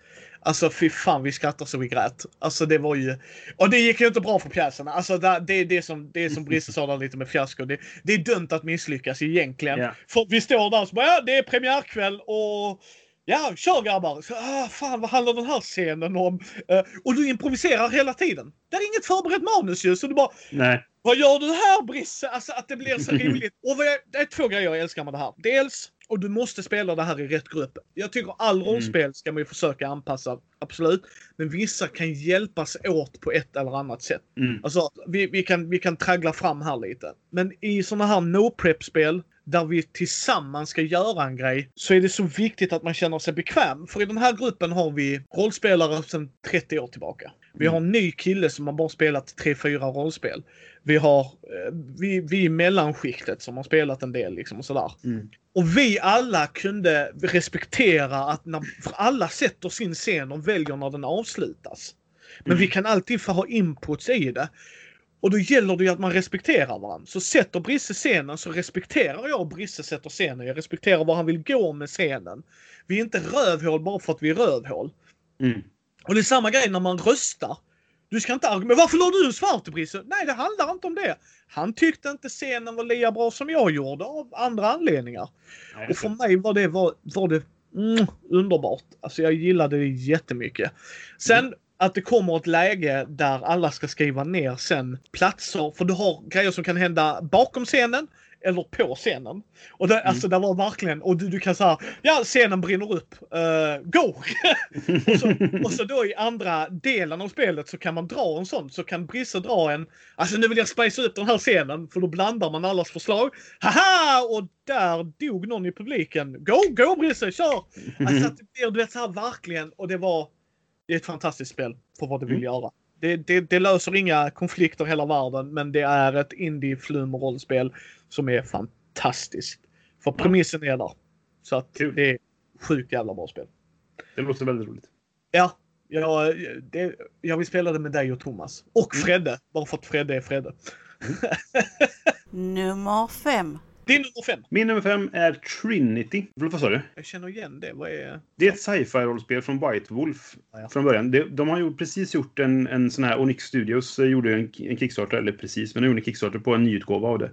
Alltså fy fan vi skrattar så vi grät. Alltså det var ju... Och det gick ju inte bra för pjäserna. Alltså det, det är det som, det är som Brisse sa där lite med fiasko. Det, det är dömt att misslyckas egentligen. Ja. För vi står där och så bara, ja, det är premiärkväll och Ja, kör grabbar! Så, ah, fan, vad handlar den här scenen om? Eh, och du improviserar hela tiden. Det är inget förberett manus ju, så du bara Nej. vad gör du här Brisse? Alltså att det blir så roligt. Och jag, det är två grejer jag älskar med det här. Dels, och du måste spela det här i rätt grupp. Jag tycker all rollspel ska man ju försöka anpassa, absolut. Men vissa kan hjälpas åt på ett eller annat sätt. Mm. Alltså, vi, vi, kan, vi kan traggla fram här lite. Men i såna här no-prep-spel där vi tillsammans ska göra en grej så är det så viktigt att man känner sig bekväm. För i den här gruppen har vi rollspelare sedan 30 år tillbaka. Vi har en ny kille som har bara spelat 3-4 rollspel. Vi har eh, vi, vi i mellanskiktet som har spelat en del liksom och sådär. Mm. Och vi alla kunde respektera att när, för alla sätter sin scen och väljer när den avslutas. Men Mm. vi kan alltid få ha inputs i det. Och då gäller det ju att man respekterar varandra. Så sätter Brisse scenen så respekterar jag och Brisse sätter scenen. Jag respekterar var han vill gå med scenen. Vi är inte rövhål bara för att vi är rövhål. Mm. Och det är samma grej när man röstar. Du ska inte argumentera. Varför la du en svart Brisse? Nej, det handlar inte om det. Han tyckte inte scenen var lika bra som jag gjorde av andra anledningar. Nej, Och för mig var det, var, var det mm, underbart. Alltså jag gillade det jättemycket. Sen att det kommer ett läge där alla ska skriva ner sen platser. För du har grejer som kan hända bakom scenen eller på scenen. Och det, alltså det var verkligen, och du, du kan säga ja scenen brinner upp, uh, go! och, så, och så då i andra delen av spelet så kan man dra en sån, så kan Brisse dra en, alltså nu vill jag spice upp den här scenen, för då blandar man allas förslag. Haha! Och där dog någon i publiken. Go, go Brisse, kör! Alltså att det blir, du vet så här verkligen, och det var, det är ett fantastiskt spel för vad det vill Mm. göra. Det, det, det löser inga konflikter i hela världen, men det är ett indie-flum-rollspel som är fantastiskt. För premissen är där. Så att Kul. det är sjukt jävla bra spel. Det låter väldigt roligt. Ja, jag, det, jag vill spela det med dig och Thomas. Och Mm. Fredde, bara för att Fredde är Fredde. Nummer 5. Din nummer fem. Min nummer fem är Trinity. Förlåt, vad sa du? Jag känner igen det. Vad är... Det är ett sci-fi-rollspel från White Wolf Ja, ja. från början. De, de har gjort, precis gjort en, en sån här, Onyx Studios eh, gjorde en, en Kickstarter, eller precis, men de gjorde en Kickstarter på en nyutgåva av det.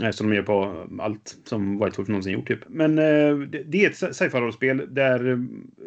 Eh, Eftersom Som de gör på allt som White Wolf någonsin gjort typ. Men eh, det, det är ett sci-fi-rollspel där eh,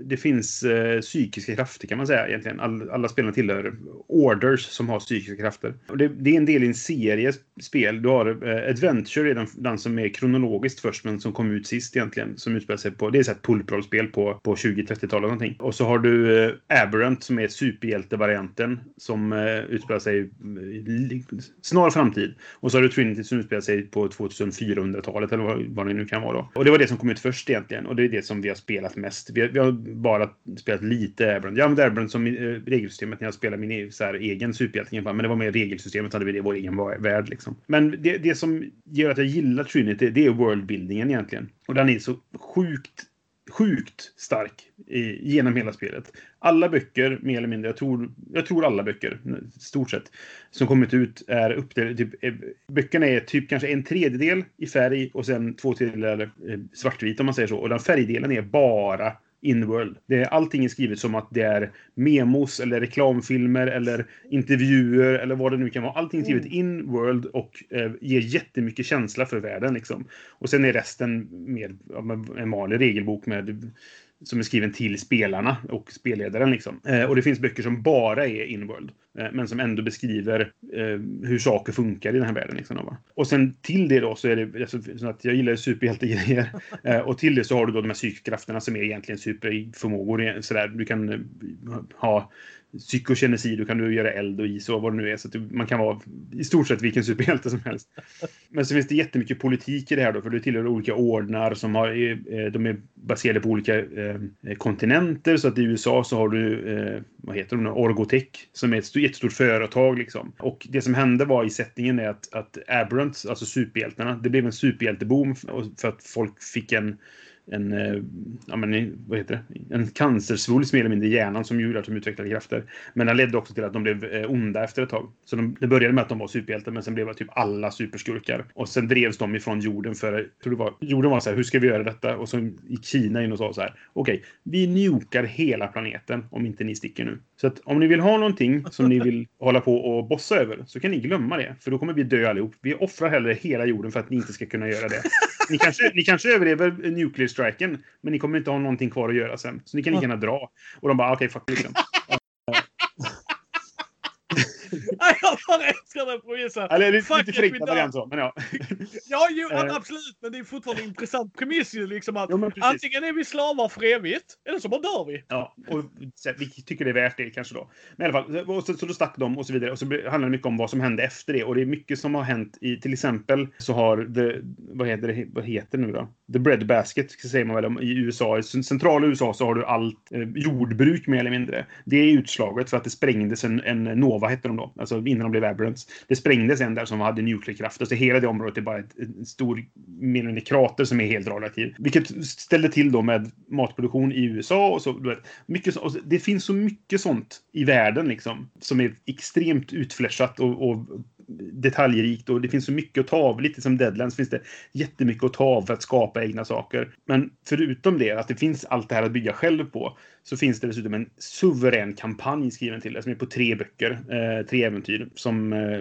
det finns eh, psykiska krafter kan man säga egentligen. All, alla spelarna tillhör Orders som har psykiska krafter. Och det, det är en del i en serie spel. Du har eh, Adventure är den, den som är kronologiskt först men som kom ut sist egentligen. Som utspelar sig på, det är ett pulprollspel på, på 20-30-talet någonting. Och så har du eh, Aberrant som är superhjältevarianten som eh, utspelar sig eh, i snar framtid. Och så har du Trinity som utspelar sig på 2400-talet eller vad, det nu kan vara då. Och det var det som kom ut först egentligen. Och det är det som vi har spelat mest. Vi har, vi har bara spelat lite Airbrand. Jag använde Airbrand som eh, regelsystemet när jag spelade min e- så här, egen superhjälte. Men det var mer regelsystemet hade vi det i vår egen värld liksom. Men det, det som gör att jag gillar Trinity, det är worldbuildingen egentligen. Och den är så sjukt sjukt stark i, genom hela spelet. Alla böcker, mer eller mindre, jag tror, jag tror alla böcker, i stort sett, som kommit ut är uppdelade. Typ, eh, böckerna är typ kanske en tredjedel i färg och sen två tredjedelar eh, svartvit om man säger så. Och den färgdelen är bara Inworld. Det är, allting är skrivet som att det är memos eller reklamfilmer eller intervjuer eller vad det nu kan vara. Allting är skrivet in-world och eh, ger jättemycket känsla för världen. Liksom. Och sen är resten mer en vanlig regelbok med som är skriven till spelarna och spelledaren. Liksom. Eh, och det finns böcker som bara är inworld. Eh, men som ändå beskriver eh, hur saker funkar i den här världen. Liksom, då, va? Och sen till det då så är det alltså, så att jag gillar superhjältegrejer. Eh, och till det så har du då de här psykkrafterna som är egentligen superförmågor. Eh, sådär. Du kan eh, ha psykokinesi, då kan du göra eld och is och vad det nu är. Så att du, man kan vara i stort sett vilken superhjälte som helst. Men så finns det jättemycket politik i det här då, för du tillhör olika ordnar som har, eh, de är baserade på olika eh, kontinenter. Så att i USA så har du, eh, vad heter de nu, Orgotech, som är ett jättestort företag liksom. Och det som hände var i sättningen är att, att Aberrant, alltså superhjältarna, det blev en superhjälteboom för att folk fick en en, eh, ja, men, vad heter det? en cancersvulst mer eller mindre i hjärnan som gjorde att de utvecklade krafter. Men den ledde också till att de blev eh, onda efter ett tag. Så de, det började med att de var superhjältar men sen blev typ alla superskurkar. Och sen drevs de ifrån jorden för, jag tror det var, jorden var så här, hur ska vi göra detta? Och så gick Kina in och sa så här, okej, okay, vi njukar hela planeten om inte ni sticker nu. Så att om ni vill ha någonting som ni vill hålla på och bossa över så kan ni glömma det. För då kommer vi dö allihop. Vi offrar hellre hela jorden för att ni inte ska kunna göra det. Ni kanske, ni kanske överlever nuclear striken, men ni kommer inte ha någonting kvar att göra sen. Så ni kan lika gärna dra. Och de bara, okej, okay, fuck liksom. jag bara älskar den premissen. Eller lite, lite förenklad variant så, men ja. ja, jo, eh. absolut. Men det är fortfarande en intressant premiss ju. Liksom att jo, antingen är vi slavar för evigt, eller så bara dör vi. Ja, och vi tycker det är värt det kanske då. Men i alla fall, så, så då stack de och så vidare. Och så handlar det mycket om vad som hände efter det. Och det är mycket som har hänt i, till exempel så har the, vad heter det, vad heter det nu då? The bread basket, säger man väl i USA. I centrala USA så har du allt eh, jordbruk mer eller mindre. Det är utslaget för att det sprängdes en, en Nova, hette de då. Alltså innan de blev Aberrants. Det sprängdes en där som hade nuclearkraft. Alltså hela det området är bara ett, en stor mer eller krater som är helt radioaktiv. Vilket ställde till då med matproduktion i USA och så. Du vet, mycket, och det finns så mycket sånt i världen liksom. Som är extremt utfläschat och, och detaljrikt och det finns så mycket att ta av. Lite som Deadlands finns det jättemycket att ta av för att skapa egna saker. Men förutom det, att det finns allt det här att bygga själv på, så finns det dessutom en suverän kampanj skriven till det som är på tre böcker, eh, tre äventyr som eh,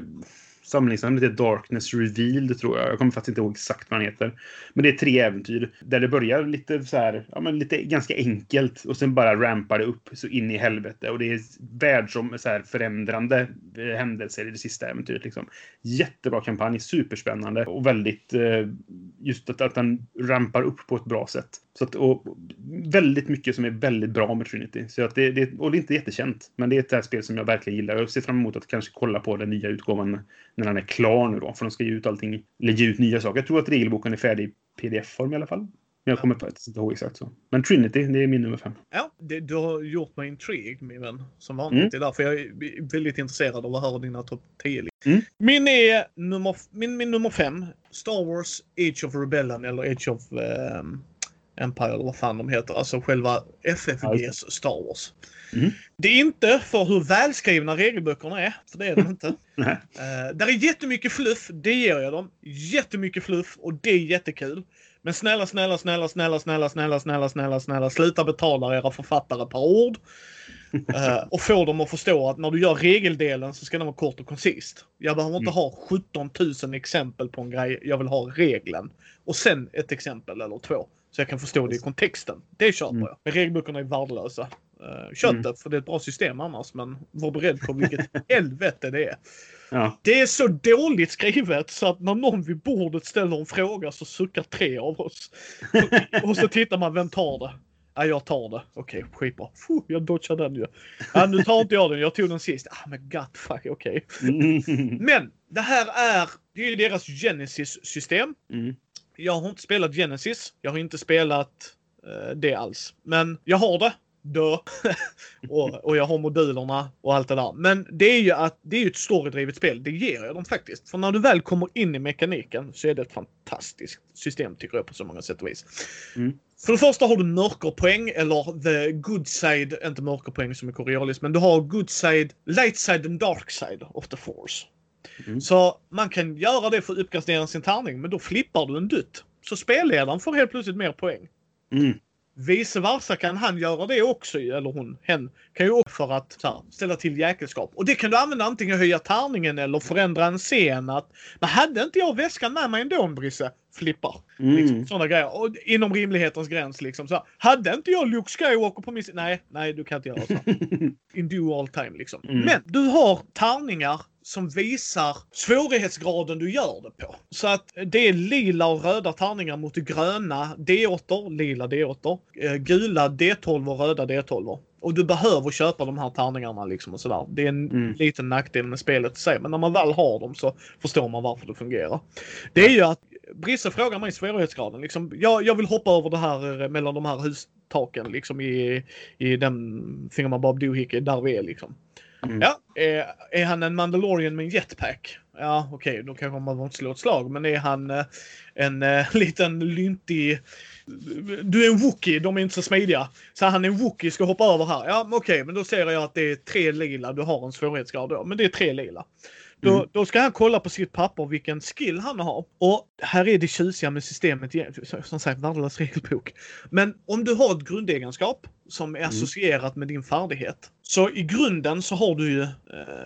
Samlingsnamnet är Darkness Revealed tror jag. Jag kommer faktiskt inte ihåg exakt vad han heter. Men det är tre äventyr där det börjar lite så här, ja men lite ganska enkelt och sen bara rampar det upp så in i helvete. Och det är världsom så här förändrande eh, händelser i det sista äventyret liksom. Jättebra kampanj, superspännande och väldigt eh, just att, att den rampar upp på ett bra sätt. Så att, och väldigt mycket som är väldigt bra med Trinity. Så att det, det, och det är inte jättekänt, men det är ett här spel som jag verkligen gillar. Jag ser fram emot att kanske kolla på den nya utgåvan när den är klar nu då. För de ska ge ut allting, eller ge ut nya saker. Jag tror att regelboken är färdig i pdf-form i alla fall. Men jag kommer faktiskt inte ihåg exakt så. Men Trinity, det är min nummer fem. Ja, det, du har gjort mig intrigued min vän. Som vanligt. Mm. Det är därför jag är väldigt intresserad av att höra dina topp 10 mm. Min är nummer, min, min nummer fem. Star Wars Age of Rebellion eller Age of um, Empire eller vad fan de heter. Alltså själva FFGs Star Wars. Mm. Det är inte för hur välskrivna regelböckerna är, för det är de inte. uh, där är jättemycket fluff, det ger jag dem. Jättemycket fluff och det är jättekul. Men snälla, snälla, snälla, snälla, snälla, snälla, snälla, snälla, snälla, sluta betala era författare per ord. Uh, och få dem att förstå att när du gör regeldelen så ska den vara kort och koncist. Jag behöver inte mm. ha 17 000 exempel på en grej. Jag vill ha regeln. Och sen ett exempel eller två. Så jag kan förstå det i kontexten. Det köper mm. jag. Men regelböckerna är värdelösa. Uh, kött mm. för det är ett bra system annars, men var beredd på vilket helvete det är. Ja. Det är så dåligt skrivet så att när någon vid bordet ställer en fråga så suckar tre av oss. och så tittar man, vem tar det? Ja, jag tar det. Okej, okay, skitbra. Fuh, jag dodgar den ju. Ja, nu tar inte jag den. Jag tog den sist. Ah, men god fuck, okej. Okay. men det här är, det är deras Genesis-system. Mm. Jag har inte spelat Genesis. Jag har inte spelat uh, det alls. Men jag har det dö. och, och jag har modulerna och allt det där. Men det är ju att det är ett storydrivet spel. Det ger jag dem faktiskt. För när du väl kommer in i mekaniken så är det ett fantastiskt system tycker jag på så många sätt och vis. Mm. För det första har du mörkerpoäng eller the good side, inte mörkerpoäng som är korealiskt, men du har good side, light side and dark side of the force. Mm. Så man kan göra det för att uppgradera sin tärning, men då flippar du en dutt. Så spelledaren får helt plötsligt mer poäng. Mm. Vice versa kan han göra det också, eller hon, hen, kan ju också för att här, ställa till jäkelskap. Och det kan du använda antingen höja tärningen eller förändra en scen. Att, men hade inte jag väskan med mig ändå, Brisse? Flippar. Mm. Liksom, sådana grejer. Och inom rimlighetens gräns liksom. Så, hade inte jag Luke Skywalker på min Nej, nej, du kan inte göra så. In do all time liksom. Mm. Men du har tärningar som visar svårighetsgraden du gör det på. Så att det är lila och röda tärningar mot gröna D8, lila D8, eh, gula D12 och röda D12. Och du behöver köpa de här tärningarna liksom och sådär. Det är en mm. liten nackdel med spelet i sig. Men när man väl har dem så förstår man varför det fungerar. Det är ju att Brisse frågar mig svårighetsgraden. Liksom, jag, jag vill hoppa över det här eh, mellan de här hustaken liksom i, i den Fingerman Bob Doohickey där vi är liksom. Mm. Ja, är, är han en Mandalorian med en jetpack? Ja, okej, då kanske man inte slå ett slag. Men är han eh, en eh, liten lyntig... Du är en Wookie, de är inte så smidiga. Så han är en Wookie, ska hoppa över här. Ja, okej, men då ser jag att det är tre lila. Du har en svårighetsgrad då, men det är tre lila. Då, Mm. då ska han kolla på sitt papper vilken skill han har. Och här är det tjusiga med systemet, igen. som sagt värdelös regelbok. Men om du har ett grundegenskap som är associerat med din färdighet. Så i grunden så har du ju, eh,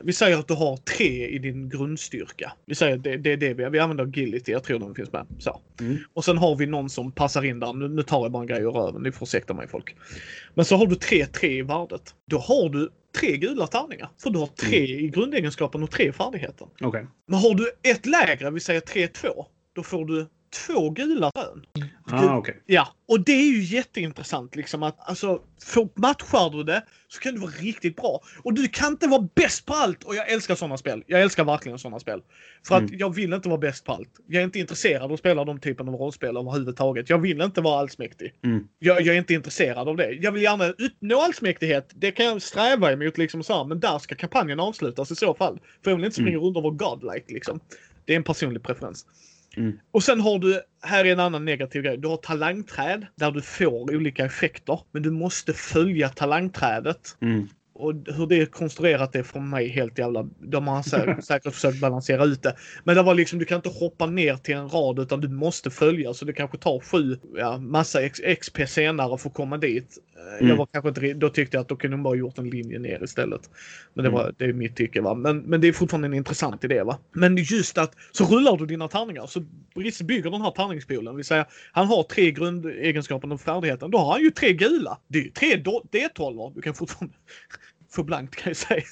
vi säger att du har tre i din grundstyrka. Vi säger att det, det är det vi, vi använder agility, jag tror den finns med. Så. Mm. Och sen har vi någon som passar in där, nu, nu tar jag bara en grej ur röven, ni får ursäkta mig folk. Men så har du tre, tre i värdet. Då har du tre gula tärningar. För du har tre i grundegenskapen och tre i färdigheten. Okej. Men har du ett lägre, vi säger 3-2, då får du två gula rön. Ah, okej. Ja, och det är ju jätteintressant liksom att alltså, matchar du det så kan du vara riktigt bra. Och du kan inte vara bäst på allt och jag älskar sådana spel. Jag älskar verkligen sådana spel. För att Mm. jag vill inte vara bäst på allt. Jag är inte intresserad av att spela de typen av rollspel överhuvudtaget. Jag vill inte vara allsmäktig. Mm. Jag, jag är inte intresserad av det. Jag vill gärna uppnå allsmäktighet. Det kan jag sträva emot liksom så här, men där ska kampanjen avslutas i så fall. För jag vill inte springa runt och vara godlike liksom. Det är en personlig preferens. Mm. Och sen har du, här är en annan negativ grej. Du har talangträd där du får olika effekter. Men du måste följa talangträdet. Mm. Och hur det är konstruerat det är för mig helt jävla... De har sä säkert försökt balansera ut det. Men det var liksom, du kan inte hoppa ner till en rad utan du måste följa. Så det kanske tar sju, ja, massa XP senare för att komma dit. Eh, Mm. Jag var kanske inte, då tyckte jag att då kunde de bara gjort en linje ner istället. Men det, var, det är mitt tycke. Va? Men, men det är fortfarande en intressant idé. Va? Men just att så rullar du dina tärningar. Så bygger den här tärningspoolen. Vi säger han har tre grundegenskaper och färdigheten. Då har han ju tre gula. Det är ju tre do- D12. Du kan fortfarande få blankt kan jag säga.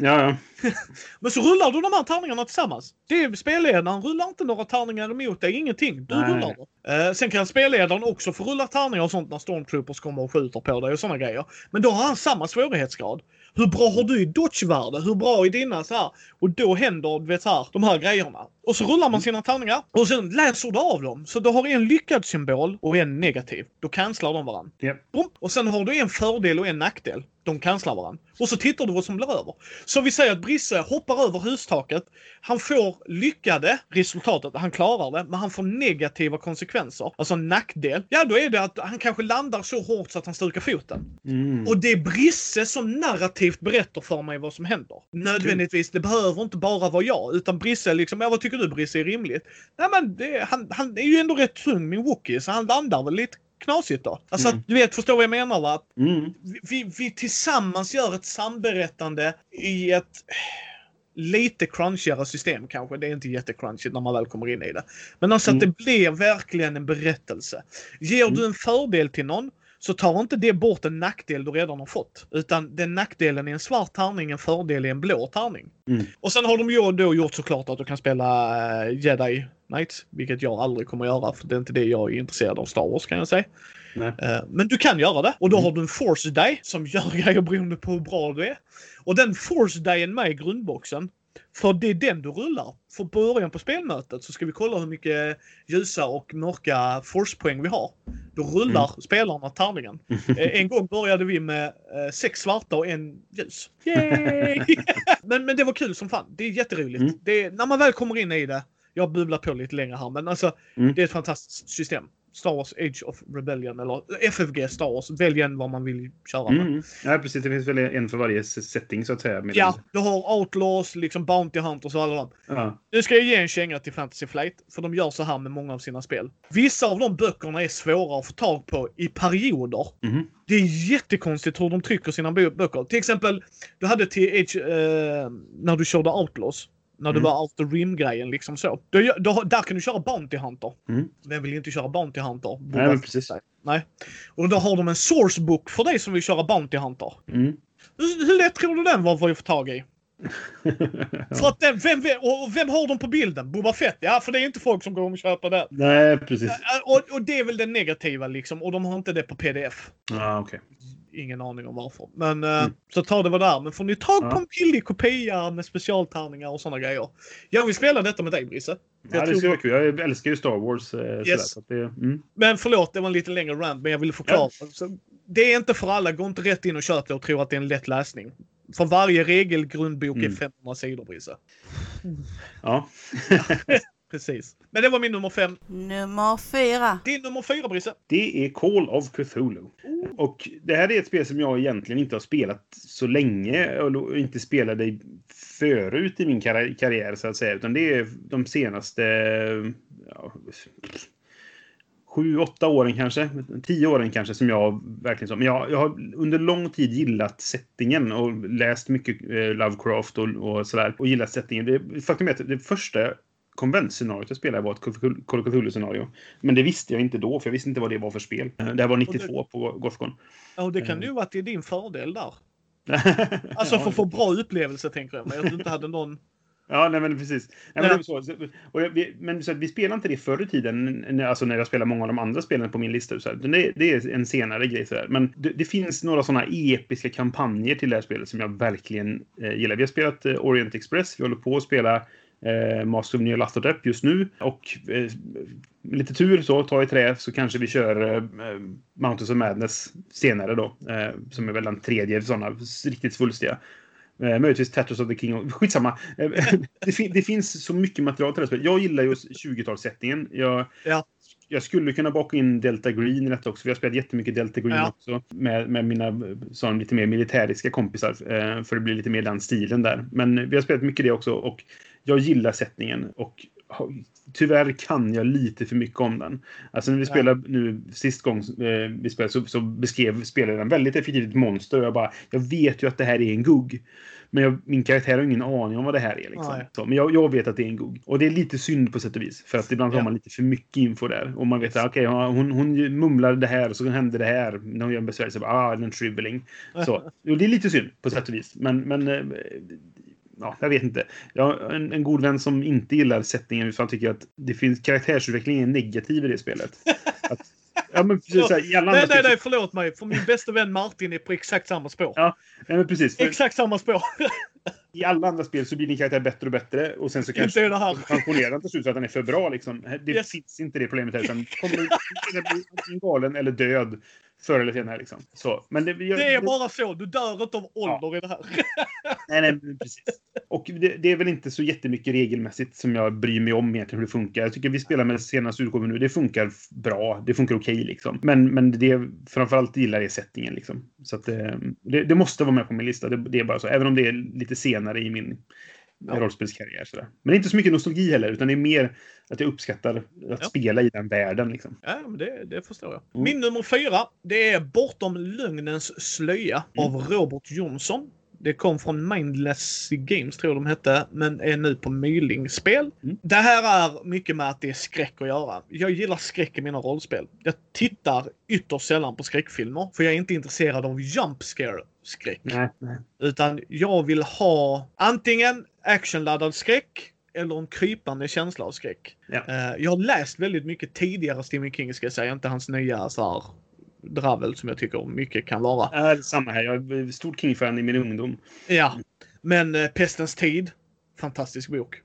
Ja, ja. Men så rullar du de här tärningarna tillsammans. Det är spelledaren rullar inte några tärningar emot dig, ingenting. Du Nej. rullar det. Eh, sen kan spelledaren också få rulla tärningar och sånt när stormtroopers kommer och skjuter på dig och sådana grejer. Men då har han samma svårighetsgrad. Hur bra har du i dodgevärde? Hur bra är dina så här? Och då händer du vet, så här, de här grejerna. Och så rullar man sina tärningar och sen läser du av dem. Så du har en lyckad symbol och en negativ. Då cancelar de varandra. Bom. Och sen har du en fördel och en nackdel. De cancelar varandra. Och så tittar du vad som blir över. Så vi säger att Brisse hoppar över hustaket. Han får lyckade resultatet, han klarar det, men han får negativa konsekvenser. Alltså en nackdel. Ja, då är det att han kanske landar så hårt så att han stukar foten. Mm. Och det är Brisse som narrativt berättar för mig vad som händer. Nödvändigtvis, det behöver inte bara vara jag. Utan Brisse liksom, ja vad tycker du Brisse är rimligt? Nej men det, han, han är ju ändå rätt tung min Wookie så han landar väl lite knasigt då. Alltså Mm. att, du vet, förstår vad jag menar va? Att Mm. vi, vi, tillsammans gör ett samberättande i ett lite crunchigare system kanske. Det är inte jättecrunchigt när man väl kommer in i det. Men alltså att Mm. det blir verkligen en berättelse. Ger du en fördel till någon så tar inte det bort en nackdel du redan har fått. Utan den nackdelen är en svart tärning, en fördel är en blå tärning. Mm. Och sen har de ju då gjort såklart att du kan spela eh, Jedi Knights, vilket jag aldrig kommer göra för det är inte det jag är intresserad av Star Wars kan jag säga. Nej. Eh, Men du kan göra det och då Mm. har du en force die som gör grejer beroende på hur bra du är. Och den force dien med i grundboxen, för det är den du rullar. För början på spelmötet så ska vi kolla hur mycket ljusa och mörka forcepoäng vi har. Då rullar Mm. spelarna tärningen. Eh, En gång började vi med eh, sex svarta och en ljus. Yay! men, men det var kul som fan. Det är jätteroligt. Mm. Det är, när man väl kommer in i det. Jag bubblar på lite längre här men alltså Mm. det är ett fantastiskt system. Star Wars Age of Rebellion eller FFG Star Wars. Välj en vad man vill köra med. Mm. Ja, precis. Det finns väl en för varje setting så att säga. Med Ja, du har Outlaws, liksom Bounty Hunters och alla dem. ja. Nu ska jag ge en känga till Fantasy Flight, för de gör så här med många av sina spel. Vissa av de böckerna är svåra att få tag på i perioder. Mhm. Det är jättekonstigt hur de trycker sina bö- böcker. Till exempel, du hade TH eh, när du körde Outlaws. När det Mm. var Outer Rim-grejen liksom så. Då, då, där kan du köra Bounty Hunter. Mm. Vem vill inte köra Bounty Hunter? Nej, men precis. Nej. Och då har de en sourcebook för dig som vill köra Bounty Hunter. Mm. Hur, hur lätt tror du den var för att få tag i? För att den, vem, vem, och vem har de på bilden? Boba Fett? Ja, för det är inte folk som går och köper den. Nej, precis. Och, och det är väl det negativa liksom. Och de har inte det på pdf. Ja, okej. Ingen aning om varför. Men eh, Mm. så ta det var där. Men får ni tag på Ja. en billig kopia med specialtärningar och sådana grejer. Jag vill spela detta med dig Brisse. Ja, Jag det ska vara kul. Jag älskar ju Star Wars. Eh, Yes. så det, mm. Men förlåt, det var en lite längre rant. Men jag ville förklara. Så, det är inte för alla. Gå inte rätt in och köp det och tro att det är en lätt läsning. För varje regelgrundbok Mm. är 500 sidor, Brisse. Ja. Precis. Men det var min nummer fem. Nummer fyra. Din nummer fyra, Brisse. Det är Call of Cthulhu. Och det här är ett spel som jag egentligen inte har spelat så länge och inte spelade förut i min karri- karriär så att säga. Utan det är de senaste ja, sju, åtta åren kanske. Tio åren kanske som jag verkligen så. Men jag, jag har under lång tid gillat settingen och läst mycket eh, Lovecraft och, och sådär. Och gillat settingen. Det, faktum är att det första konventscenariot jag spelade var ett Call of Cthulhu-scenario. Men det visste jag inte då, för jag visste inte vad det var för spel. Eh, Det här var 92 på Gothcon. Ja, och det kan ju vara till din fördel där. Alltså för att få bra upplevelse tänker jag mig. Att du inte hade någon... Ja, nej, men precis. Nej, men, det så. Och jag, vi, men så att vi spelade inte det förr i tiden, alltså när jag spelade många av de andra spelen på min lista. Så här. Det, det är en senare grej. Så här. Men det, det finns några sådana episka kampanjer till det här spelet som jag verkligen eh, gillar. Vi har spelat eh, Orient Express, vi håller på att spela eh, Master of Nyarlathotep just nu. Och eh, med lite tur så, ta i trä, så kanske vi kör eh, Mountains of Madness senare då. Eh, som är väl den tredje sådana riktigt svulstiga. Eh, möjligtvis Tattoos of the King. of- Skitsamma. Eh, det, fin- det finns så mycket material till det här spelet. Jag gillar just 20-talssättningen. Jag, Ja jag skulle kunna baka in Delta Green i detta också. Vi har spelat jättemycket Delta Green Ja. också. Med, med mina sån, lite mer militäriska kompisar. Eh, för det blir lite mer den stilen där. Men vi har spelat mycket det också. Och jag gillar sättningen. Och tyvärr kan jag lite för mycket om den. Alltså när vi spelade nu sist gång eh, vi spelade så, så beskrev spelaren väldigt effektivt monster. Och jag bara, jag vet ju att det här är en gugg. Men jag, min karaktär har ingen aning om vad det här är. Liksom. Nej. Så, men jag, jag vet att det är en gugg. Och det är lite synd på sätt och vis. För att ibland Ja. har man lite för mycket info där. Och man vet att ja, hon, hon mumlar det här och så händer det här. När hon gör en besvärjelse. Ah, en shriveling. Så. Jo, det är lite synd på sätt och vis. Men, men eh, ja, jag vet inte. Jag har en, en god vän som inte gillar sättningen utan tycker att det finns karaktärsutvecklingen är negativ i det spelet. Att, ja, men precis, så här, andra Nej, nej, nej, förlåt mig. För min bästa vän Martin är på exakt samma spår. Ja, men precis. För Exakt samma spår. I alla andra spel så blir din karaktär bättre och bättre och sen så Inte kanske i det här. pensionerar den till slut så att den är för bra. Liksom. Det Yes. finns inte det problemet här. Utan kommer du antingen galen eller död förr eller senare. Liksom. Så, men det, jag, Det är bara så. Du dör inte av ålder i det här. Nej, nej, precis. Och det, det är väl inte så jättemycket regelmässigt som jag bryr mig om egentligen hur det funkar. Jag tycker vi spelar med senaste utgåvan nu. Det funkar bra. Det funkar okej liksom. Men, men det jag framförallt gillar är settingen liksom. Så att eh, det, det måste vara med på min lista. Det är bara så. Även om det är lite senare i min Ja. rollspelskarriär. Sådär. Men inte så mycket nostalgi heller, utan det är mer att jag uppskattar att Ja. spela i den världen. Liksom. Ja, men det, det förstår jag. Mm. Min nummer fyra, det är Bortom lögnens slöja av Robert Jonsson. Det kom från Mindless Games tror de hette, men är nu på Myling-spel. Mm. Det här är mycket med att det är skräck att göra. Jag gillar skräck i mina rollspel. Jag tittar ytterst sällan på skräckfilmer, för jag är inte intresserad av jump scare-skräck. Nej, nej. Utan jag vill ha antingen actionladdad skräck eller en krypande känsla av skräck. Ja. Eh, jag har läst väldigt mycket tidigare Stephen King, ska jag säga. Inte hans nya så här, dravel som jag tycker mycket kan vara. Äh, samma här. Jag är stor King-fan i min ungdom. Ja. Men eh, Pestens tid, fantastisk bok.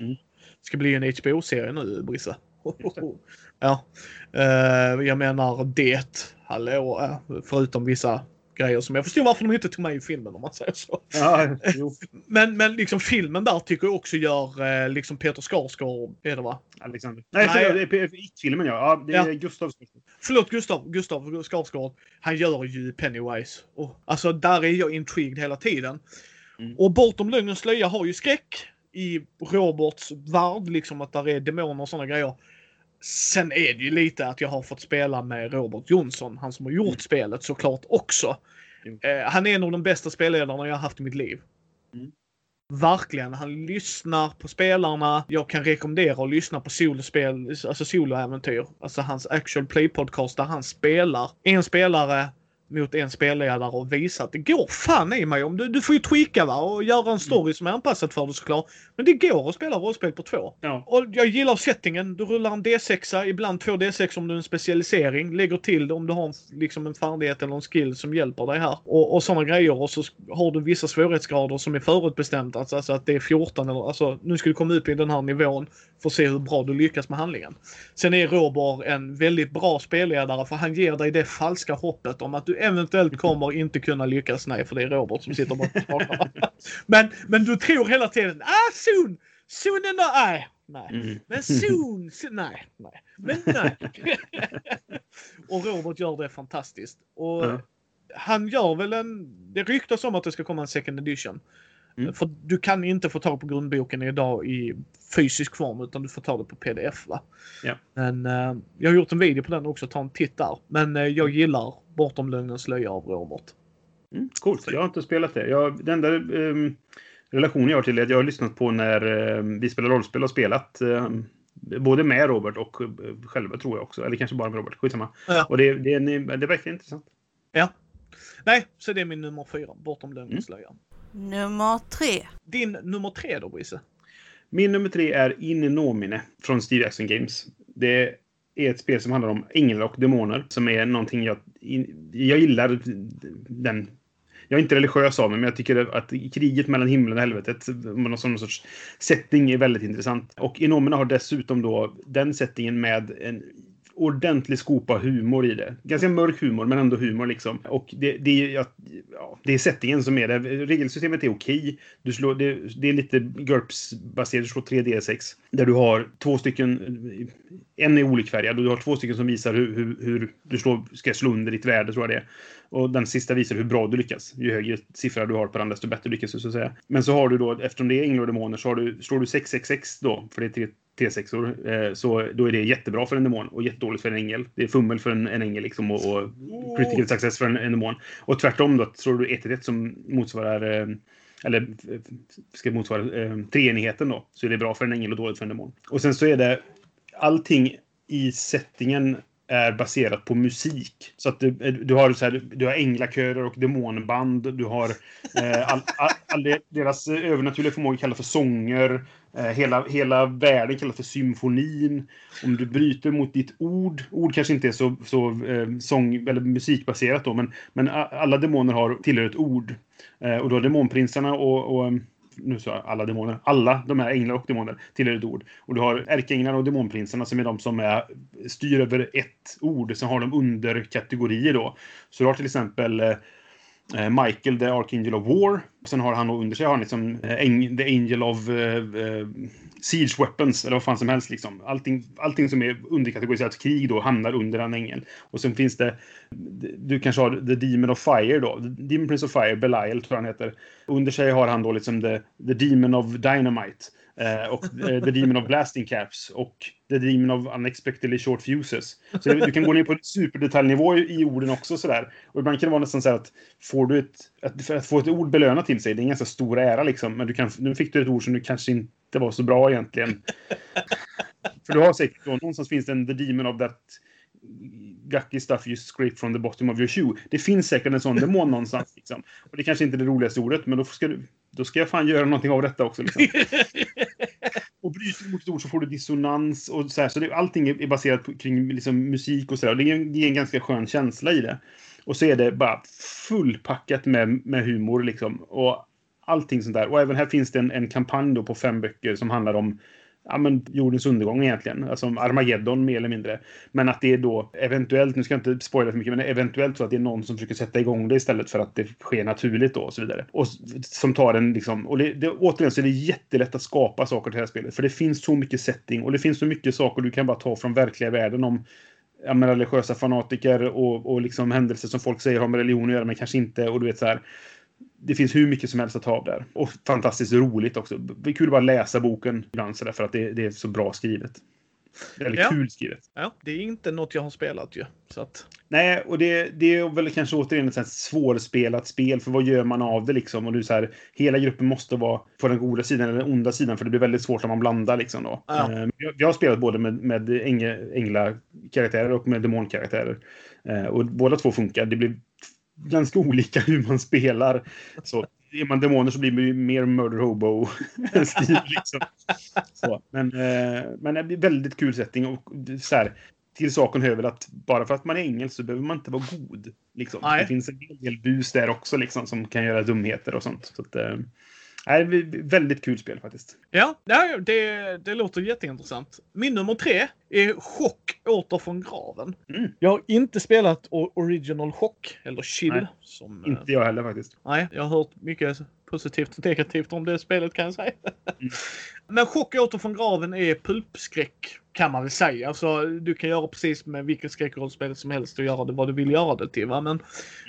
Mm. Ska bli en HBO-serie nu, Brisse. ja. Eh, jag menar det. Hallå, eh, förutom vissa grejer som jag förstår varför de inte tog med i filmen om man säger så. Ja. Men, men liksom filmen där tycker jag också gör eh, liksom Peter Skarsgård, är det va? Alexander. Nej, Nej. för, är It-filmen ja. ja. Det är Ja. Gustav Förlåt Gustav, Gustav Skarsgård. Han gör ju Pennywise. Och, alltså där är jag intrigued hela tiden. Mm. Och Bortom lögnens slöja har ju skräck i Roberts värld, liksom att där är demoner och sådana grejer. Sen är det ju lite att jag har fått spela med Robert Jonsson, han som har gjort Mm. spelet såklart också. Jo. Eh, han är en av de bästa spelledarna jag har haft i mitt liv. Mm. Verkligen. Han lyssnar på spelarna. Jag kan rekommendera att lyssna på solospel, alltså soloäventyr. Alltså hans actual play podcast där han spelar en spelare mot en spelledare och visar att det går fan i mig om du, du får ju tweaka va och göra en story som är anpassad för det såklart. Men det går att spela rollspel på två. Ja. Och jag gillar settingen. Du rullar en D6, ibland två D6 om du är en specialisering. Lägger till det om du har en, liksom en färdighet eller en skill som hjälper dig här. Och, och sådana grejer. Och så har du vissa svårighetsgrader som är förutbestämt. Alltså, alltså att det är 14 eller alltså nu ska du komma upp i den här nivån att se hur bra du lyckas med handlingen. Sen är Robert en väldigt bra spelledare för han ger dig det falska hoppet om att du eventuellt kommer inte kunna lyckas. Nej, för det är Robert som sitter bakom men, men du tror hela tiden, ah soon! Soon ändå, nej. Nej. Mm. Men soon, so, nej, nej. Men nej. och Robert gör det fantastiskt. Och Ja. han gör väl en, det ryktas om att det ska komma en second edition. Mm. För du kan inte få tag på grundboken idag i fysisk form utan du får ta det på pdf va. Ja. Men eh, jag har gjort en video på den också, ta en titt där. Men eh, jag gillar Bortom lögnens slöja av Robert. Mm, coolt. Jag har inte spelat det. Jag, den enda ehm, relationen jag har till det är att jag har lyssnat på när ehm, vi spelar rollspel och spelat. ehm, både med Robert och eh, själva tror jag också. Eller kanske bara med Robert. Skitsamma. Ja. Och det, det, är- det verkar intressant. Ja. Nej, så det är min nummer fyra, Bortom lögnens Mm. Nummer tre. Din nummer tre då Brisse? Min nummer tre är In Nomine från Steve Jackson Games. Det är ett spel som handlar om änglar och demoner som är någonting jag... Jag gillar den... Jag är inte religiös av mig, men jag tycker att kriget mellan himlen och helvetet, någon sån sorts setting, är väldigt intressant. Och Inomina har dessutom då den settingen med en ordentlig skopa humor i det. Ganska mörk humor, men ändå humor liksom. Och det, det, är, ja, ja, det är settingen som är det. Regelsystemet är okej. Du slår, det, det är lite GURPS-baserat. Du slår 3D6. Där du har två stycken... En är olikfärgad och du har två stycken som visar hur, hur, hur du slår, ska slå under ditt värde, tror jag det är. Och den sista visar hur bra du lyckas. Ju högre siffra du har på den, desto bättre lyckas du, så att säga. Men så har du då, eftersom det är änglar och demoner, så har du, slår du 666 då, för det är tre T6or, eh, så då är det jättebra för en demon och jättedåligt för en ängel. Det är fummel för en, en ängel liksom och, och critical success för en, en demon. Och tvärtom då, slår du 1 1 som motsvarar eh, eller eh, ska motsvara eh, treenigheten då, så är det bra för en ängel och dåligt för en demon. Och sen så är det allting i settingen är baserat på musik. Så att du, du har så här, du har änglakörer och demonband. Du har eh, all, all, all deras övernaturliga förmåga kallas för sånger. Eh, hela, hela världen kallas för symfonin. Om du bryter mot ditt ord, ord kanske inte är så, så eh, sång eller musikbaserat då, men, men alla demoner har tillhör ett ord. Eh, och då har demonprinsarna och, och nu sa jag alla demoner. Alla de här änglar och demoner tillhör ett ord. Och du har ärkeänglarna och demonprinsarna som är de som är, styr över ett ord. Sen har de underkategorier då. Så du har till exempel eh, Michael, the Archangel of War. Sen har han under sig har han liksom eh, the Angel of uh, Siege Weapons, eller vad fan som helst. Liksom. Allting, allting som är underkategoriserat krig då hamnar under en ängel. Och sen finns det, du kanske har The Demon of Fire då. The Demon Prince of Fire, Belial tror jag han heter. Under sig har han då liksom the, the Demon of Dynamite. Uh, och eh, The Demon of Blasting Caps och The Demon of Unexpectedly Short Fuses. Så du kan gå ner på superdetaljnivå i, i orden också sådär. Och ibland kan det vara nästan så att får du ett, att, för att få ett ord belönat till sig, det är en ganska stor ära liksom. Men du kan, nu fick du ett ord som du kanske inte var så bra egentligen. för du har säkert då, någonstans finns det en The Demon of that gucky stuff you scrape from the bottom of your shoe. Det finns säkert en sån demon någonstans. Liksom. Och det kanske inte är det roligaste ordet, men då ska, du, då ska jag fan göra någonting av detta också. Liksom. och bryter du mot ett ord så får du dissonans. Och så här, så det, allting är baserat på, kring liksom, musik och sådär. Det, är en- det är en ganska skön känsla i det. Och så är det bara fullpackat med, med humor liksom. Och allting sånt där. Och även här finns det en, en kampanj då på fem böcker som handlar om ja, men jordens undergång egentligen. Alltså Armageddon mer eller mindre. Men att det är då eventuellt, nu ska jag inte spoila för mycket, men eventuellt så att det är någon som försöker sätta igång det istället för att det sker naturligt då och så vidare. Och som tar en liksom, och det, det, återigen så är det jättelätt att skapa saker till det här spelet. För det finns så mycket setting och det finns så mycket saker du kan bara ta från verkliga världen om ja, men religiösa fanatiker och, och liksom händelser som folk säger har med religion att göra men kanske inte. Och du vet så här. Det finns hur mycket som helst att ta av där. Och fantastiskt roligt också. Det är kul att bara läsa boken ibland så där, för att det, det är så bra skrivet. Eller Ja. kul skrivet. Ja, det är inte något jag har spelat ju. Så att, Nej, och det, det är väl kanske återigen ett svårspelat spel, för vad gör man av det liksom? Och du så här, hela gruppen måste vara på den goda sidan eller den onda sidan, för det blir väldigt svårt när man blandar liksom då. Ja. Eh, jag, jag har spelat både med, med ängla- änglakaraktärer och med demonkaraktärer. Eh, och båda två funkar. Det blir ganska olika hur man spelar. Så är man demoner så blir man ju mer murder hobo-stil. Liksom. Så, men, eh, men det blir väldigt kul setting. Och så här, till saken hör väl att bara för att man är ängel så behöver man inte vara god. Liksom. Det finns en del bus där också liksom, som kan göra dumheter och sånt. Så att, eh, Nej, väldigt kul spel faktiskt. Ja, det, det låter jätteintressant. Min nummer tre är Chock åter från graven. Mm. Jag har inte spelat Original Chock, eller Chill. Nej, som, Inte jag heller faktiskt. Nej, jag har hört mycket positivt och negativt om det spelet kan jag säga. Men Chock åter från graven är pulpskräck kan man väl säga. Alltså, du kan göra precis med vilket skräckrollspel som helst och göra det vad du vill göra det till. Va? Men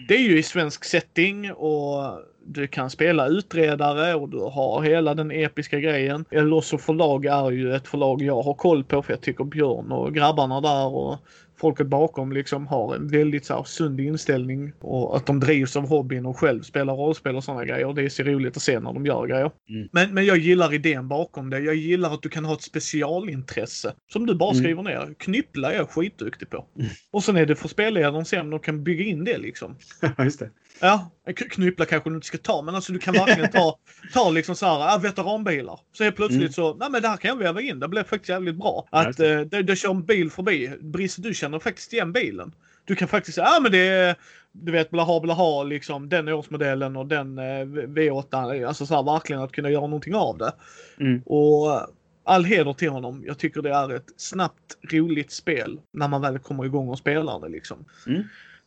det är ju i svensk setting och du kan spela utredare och du har hela den episka grejen. Elosso förlag är ju ett förlag jag har koll på för jag tycker Björn och grabbarna där och folket bakom liksom har en väldigt så här, sund inställning och att de drivs av hobbyn och själv spelar rollspel och sådana grejer. Det är så roligt att se när de gör grejer. Mm. Men, men jag gillar idén bakom det. Jag gillar att du kan ha ett specialintresse som du bara Mm. skriver ner. Knyppla är jag skitduktig på. Mm. Och sen är det för spelledaren sen om de kan bygga in det liksom. Ja, just det. Ja, knyppla kanske du inte ska ta, men alltså du kan verkligen ta, ta liksom så här, ah, veteranbilar. Så helt plötsligt Mm. så, nej men det här kan jag väva in, det blev faktiskt jävligt bra. Att eh, det, det kör en bil förbi, Brisse du känner faktiskt igen bilen. Du kan faktiskt säga, ah men det är, du vet blaha blaha liksom, den årsmodellen och den eh, V8, alltså så här verkligen att kunna göra någonting av det. Mm. Och eh, all heder till honom. Jag tycker det är ett snabbt, roligt spel när man väl kommer igång och spelar det liksom. Mm.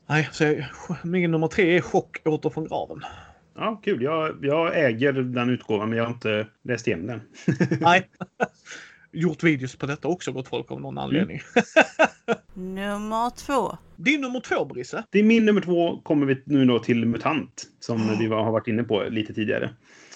Nej, så min nummer tre är Chock åter från graven. Ja, kul. Jag, jag äger den utgåvan, men jag har inte läst igenom den. Nej. Gjort videos på detta också gott folk av någon anledning. Nummer två. Din nummer två Brisse. Det är min nummer två kommer vi nu då till MUTANT, som vi var, har varit inne på lite tidigare.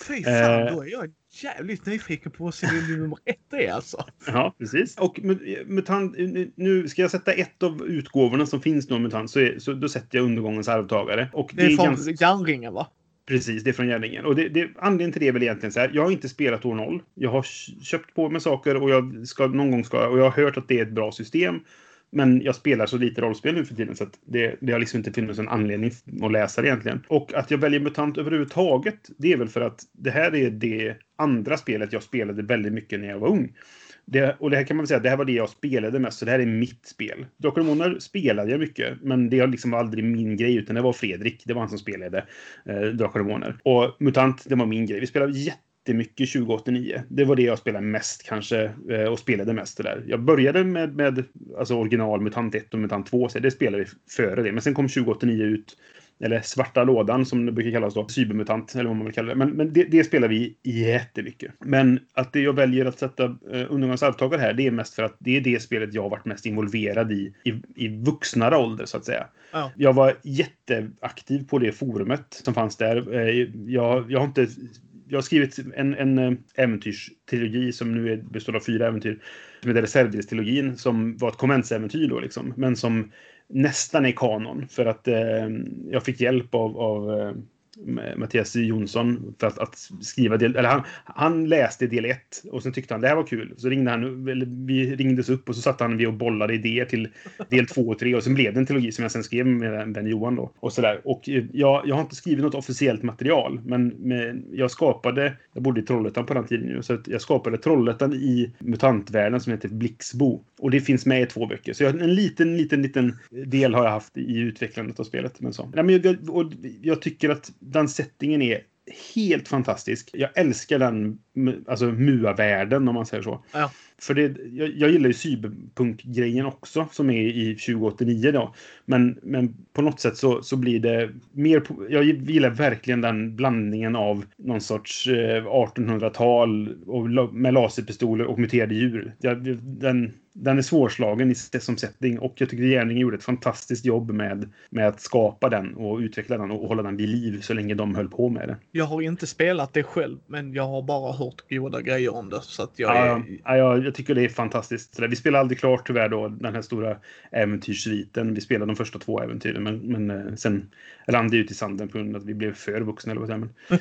Fy fan, Eh. då är jag jävligt nyfiken på vad din nummer ett är alltså. Ja, precis. Och Mu- MUTANT, nu ska jag sätta ett av utgåvorna som finns nu om MUTANT, så, är, så då sätter jag Undergångens arvtagare. Och Det är från ganska- järnringen va? Precis, det är från Gärningen. Och det, det, anledningen till det är väl egentligen så här. Jag har inte spelat år 0. Jag har köpt på mig saker och jag ska någon gång ska, och jag har hört att det är ett bra system. Men jag spelar så lite rollspel nu för tiden så att det, det har liksom inte funnits en anledning att läsa det egentligen. Och att jag väljer MUTANT överhuvudtaget, det är väl för att det här är det andra spelet jag spelade väldigt mycket när jag var ung. Det, och det här kan man väl säga, det här var det jag spelade mest, så det här är mitt spel. Drakar och Demoner spelade jag mycket, men det var liksom aldrig min grej, utan det var Fredrik, det var han som spelade eh, Drakar och Demoner. Och MUTANT, det var min grej. Vi spelade jättemycket 2089. Det var det jag spelade mest kanske, eh, och spelade mest det där. Jag började med, med alltså original MUTANT 1 och MUTANT 2, så det spelade vi före det. Men sen kom 2089 ut eller svarta lådan som det brukar kallas då, cybermutant eller vad man vill kalla det. Men, men det, det spelar vi jättemycket. Men att det jag väljer att sätta eh, Undergångens arvtagare här, det är mest för att det är det spelet jag har varit mest involverad i, i, i vuxnare ålder så att säga. Ja. Jag var jätteaktiv på det forumet som fanns där. Eh, Jag, jag har inte jag har skrivit en, en eh, äventyrstrilogi som nu är, består av fyra äventyr. Som heter Reservdelstrilogin, som var ett konventsäventyr då liksom. Men som nästan är kanon. För att eh, jag fick hjälp av, av eh, Mattias Jonsson för att, att skriva del... Eller han, han läste del 1 och sen tyckte han det här var kul. Så ringde han, eller vi ringdes upp och så satt han vi och bollade idéer till del 2 och 3 och sen blev det en trilogi som jag sen skrev med en vän Johan då. Och sådär. Och eh, jag, jag har inte skrivit något officiellt material men med, jag skapade, jag bodde i Trollhättan på den tiden nu, så att jag skapade Trollhättan i mutantvärlden som heter Blixbo. Och det finns med i två böcker. Så jag, en liten, liten, liten del har jag haft i utvecklandet av spelet. Men så. Nej, men jag, och jag tycker att den settingen är helt fantastisk. Jag älskar den alltså MUA-världen om man säger så. Ja. För det, jag, jag gillar ju cyberpunk-grejen också som är i 2089 då. Men, men på något sätt så, så blir det mer... Jag gillar verkligen den blandningen av någon sorts eh, 1800-tal och, la- med laserpistoler och muterade djur. Jag, den, den är svårslagen i, som setting och jag tycker Gärningen gjorde ett fantastiskt jobb med, med att skapa den och utveckla den och hålla den vid liv så länge de höll på med det. Jag har inte spelat det själv, men jag har bara hört goda grejer om det. Så att jag Ja, är... ja, jag, jag tycker det är fantastiskt. Så där, Vi spelade aldrig klart tyvärr då, den här stora äventyrssviten. Vi spelade de första två äventyren, men, men eh, sen rann det ut i sanden på grund av att vi blev för vuxna. Eller vad säger man?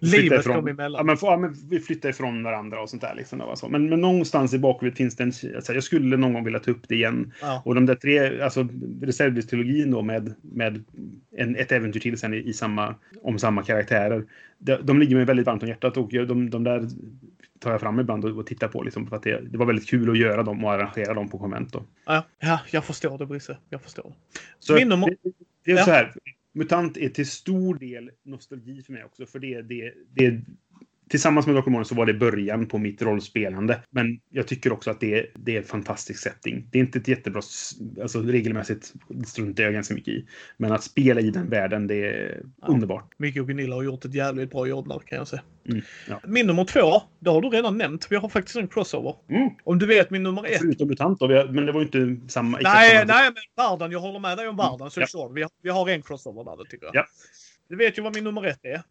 Flytta Livet ifrån- kom Ja, emellan. men, får- ja, men vi flyttar ifrån varandra och sånt där. Liksom, var så. Men, men någonstans i bakhuvudet finns det en... Alltså, jag skulle någon gång vilja ta upp det igen. Ja. Och de där tre, alltså reservdelstrilogin då med, med en, ett äventyr till sen i, i samma, om samma karaktärer. De, de ligger mig väldigt varmt om hjärtat och de, de där tar jag fram ibland och, och tittar på liksom, för att det, det var väldigt kul att göra dem och arrangera dem på konvent. Då. Ja, ja, jag förstår det Brisse. Jag förstår. Så Min nummer- det, det är Ja. så här. MUTANT är till stor del nostalgi för mig också. För det, det, det, tillsammans med Dr. så var det början på mitt rollspelande. Men jag tycker också att det, det är en fantastisk setting. Det är inte ett jättebra... Alltså regelmässigt struntar jag ganska mycket i. Men att spela i den världen, det är Ja. underbart. Micke och Gunilla har gjort ett jävligt bra jobb där kan jag säga. Mm, ja. Min nummer två, det har du redan nämnt. Vi har faktiskt en crossover. Mm. Om du vet min nummer ett. Förutom MUTANT då, men det var ju inte samma... Nej, nej, men världen. Jag håller med dig om världen. Så Ja. vi, har, vi har en crossover där, det tycker jag. Ja. Du vet ju vad min nummer ett är.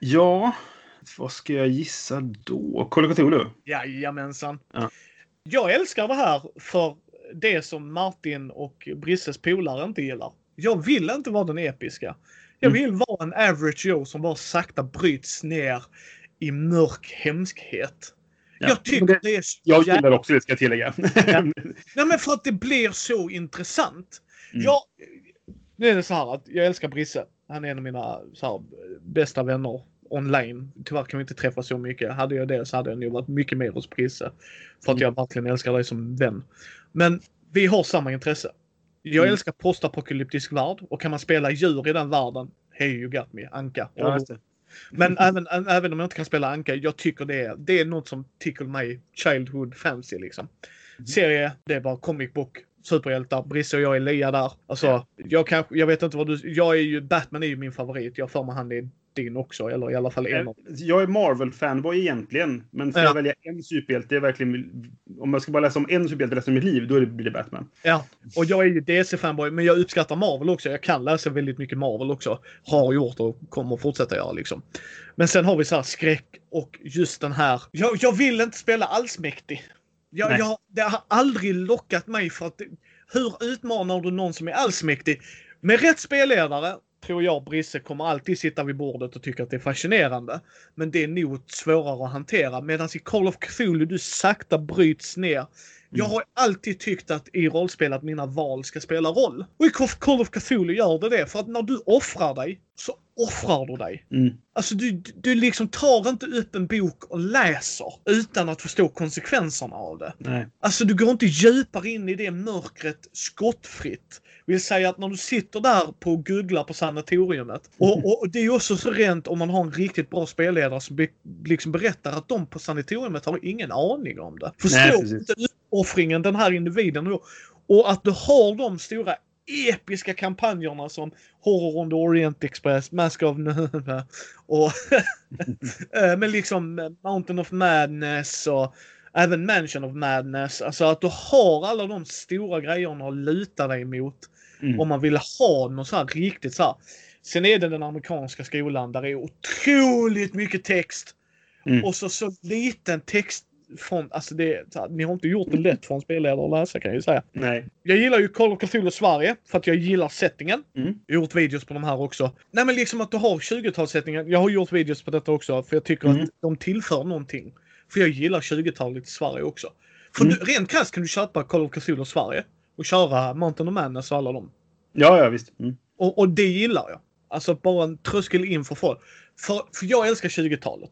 Ja, vad ska jag gissa då? Call of Cthulhu? Jajamensan. Ja. Jag älskar det här för det som Martin och Brisses polare inte gillar. Jag vill inte vara den episka. Jag Mm. vill vara en average Joe som bara sakta bryts ner i mörk hemskhet. Ja, Jag tycker det- det, är så Jag jävla- gillar också det, ska jag tillägga. Nej men för att det blir så intressant. Mm. Jag, nu är det så här att jag älskar Brisse. Han är en av mina så här, bästa vänner online. Tyvärr kan vi inte träffas så mycket. Hade jag det så hade jag nog varit mycket mer hos Brisse. För att Mm. jag verkligen älskar dig som vän. Men vi har samma intresse. Jag Mm. älskar postapokalyptisk värld och kan man spela djur i den världen, hey you got me, Anka. Ja. Men även, även om jag inte kan spela Anka, jag tycker det är, det är något som tickle mig childhood fancy liksom. Mm. Serie, det är bara comic book, superhjältar, Brisse och jag är lia där. Alltså, Ja. jag kanske, jag vet inte vad du, jag är ju, Batman är ju min favorit. Jag för mig han är din också, eller i alla fall en av Jag är Marvel-fanboy egentligen, men får Ja. jag välja en superhjälte, verkligen... Om jag ska bara läsa om en superhjälte resten av mitt liv, då är det- blir det Batman. Ja, och jag är ju DC-fanboy, men jag uppskattar Marvel också. Jag kan läsa väldigt mycket Marvel också. Har gjort och kommer fortsätta göra liksom. Men sen har vi så här skräck och just den här. Jag, jag vill inte spela allsmäktig. Jag, jag, det har aldrig lockat mig för att hur utmanar du någon som är allsmäktig? Med rätt spelledare tror jag Brisse kommer alltid sitta vid bordet och tycka att det är fascinerande. Men det är nog svårare att hantera. Medan i Call of Cthulhu du sakta bryts ner. Jag har alltid tyckt att i rollspel att mina val ska spela roll. Och i Call of Cthulhu gör det det. För att när du offrar dig så offrar du dig. Mm. Alltså du, du liksom tar inte upp en bok och läser utan att förstå konsekvenserna av det. Nej. Alltså du går inte djupare in i det mörkret skottfritt. Vill säga att när du sitter där på och googlar på sanatoriumet. Och, och det är ju också så rent om man har en riktigt bra spelledare som be, liksom berättar att de på sanatoriumet har ingen aning om det. Nej, Förstår precis. inte uppoffringen den här individen och, och att du har de stora episka kampanjerna som Horror on the Orient Express, Mask of Növe och eh, men liksom Mountain of Madness och även Mansion of Madness. Alltså att du har alla de stora grejerna att luta dig mot Mm. om man vill ha något så här riktigt så här. Sen är det den amerikanska skolan där det är otroligt mycket text. Mm. Och så, så liten text från, alltså det, ni har inte gjort det lätt för en spelledare att läsa kan jag ju säga. Nej. Jag gillar ju Call of Cthulhu Sverige för att jag gillar settingen. Mm. Jag har gjort videos på de här också. Nej men liksom att du har 20-talssettingen. Jag har gjort videos på detta också för jag tycker Mm. att de tillför någonting. För jag gillar 20-talet i Sverige också. För Mm. du, rent krasst kan du köpa Call of Cthulhu Sverige och köra Mountain of Madness och alla dem. Ja, ja, visst. Mm. Och, och det gillar jag. Alltså bara en tröskel in för folk. För, för jag älskar 20-talet.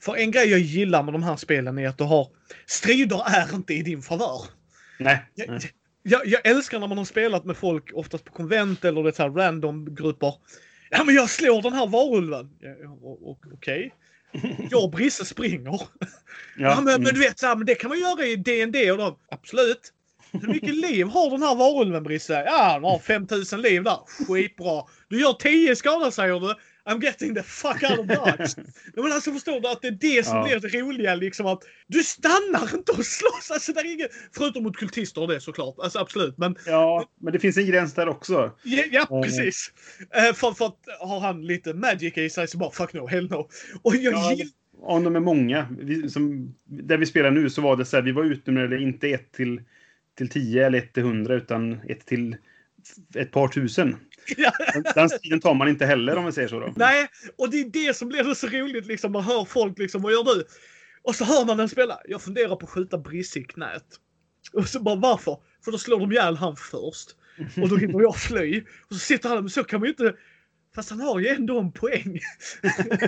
För en grej jag gillar med de här spelen är att du har... Strider är inte i din favör. Nej. Jag, Nej. jag, jag älskar när man har spelat med folk, oftast på konvent eller det här random grupper. Ja men jag slår den här varulven. Ja, Okej. Jag och Brisse springer. Ja, men, mm. men du vet, så här, men det kan man göra i D&D och då. Absolut. Hur mycket liv har den här varulven Brisse? Ja, den har 5000 liv där. Skitbra. Du gör 10 skada säger du. I'm getting the fuck out of. Ja, men alltså förstår du att det är det som Ja. blir det roliga liksom att du stannar inte och slåss. Alltså det är inget, förutom mot kultister och det såklart. Alltså absolut. Men Ja, men det finns en gräns där också. ja, ja Mm. precis. Eh, för, för att har han lite magic i sig så bara fuck no, hell no. Och jag Ja, gillar... Om de är många. Vi, som, där vi spelar nu så var det så här, vi var utnumrerade inte 1 till, till 10 eller 1 till 100 utan 1 till ett par tusen. Ja. Den, stilen tar man inte heller om vi säger så då. Nej, och det är det som blir så roligt liksom. Man hör folk liksom, vad gör du? Och så hör man den spela. Jag funderar på att skjuta Brisse i knät. Och så bara varför? För då slår de ihjäl han först. Och då hinner jag fly. Och så sitter han, men så kan man ju inte... Fast han har ju ändå en poäng.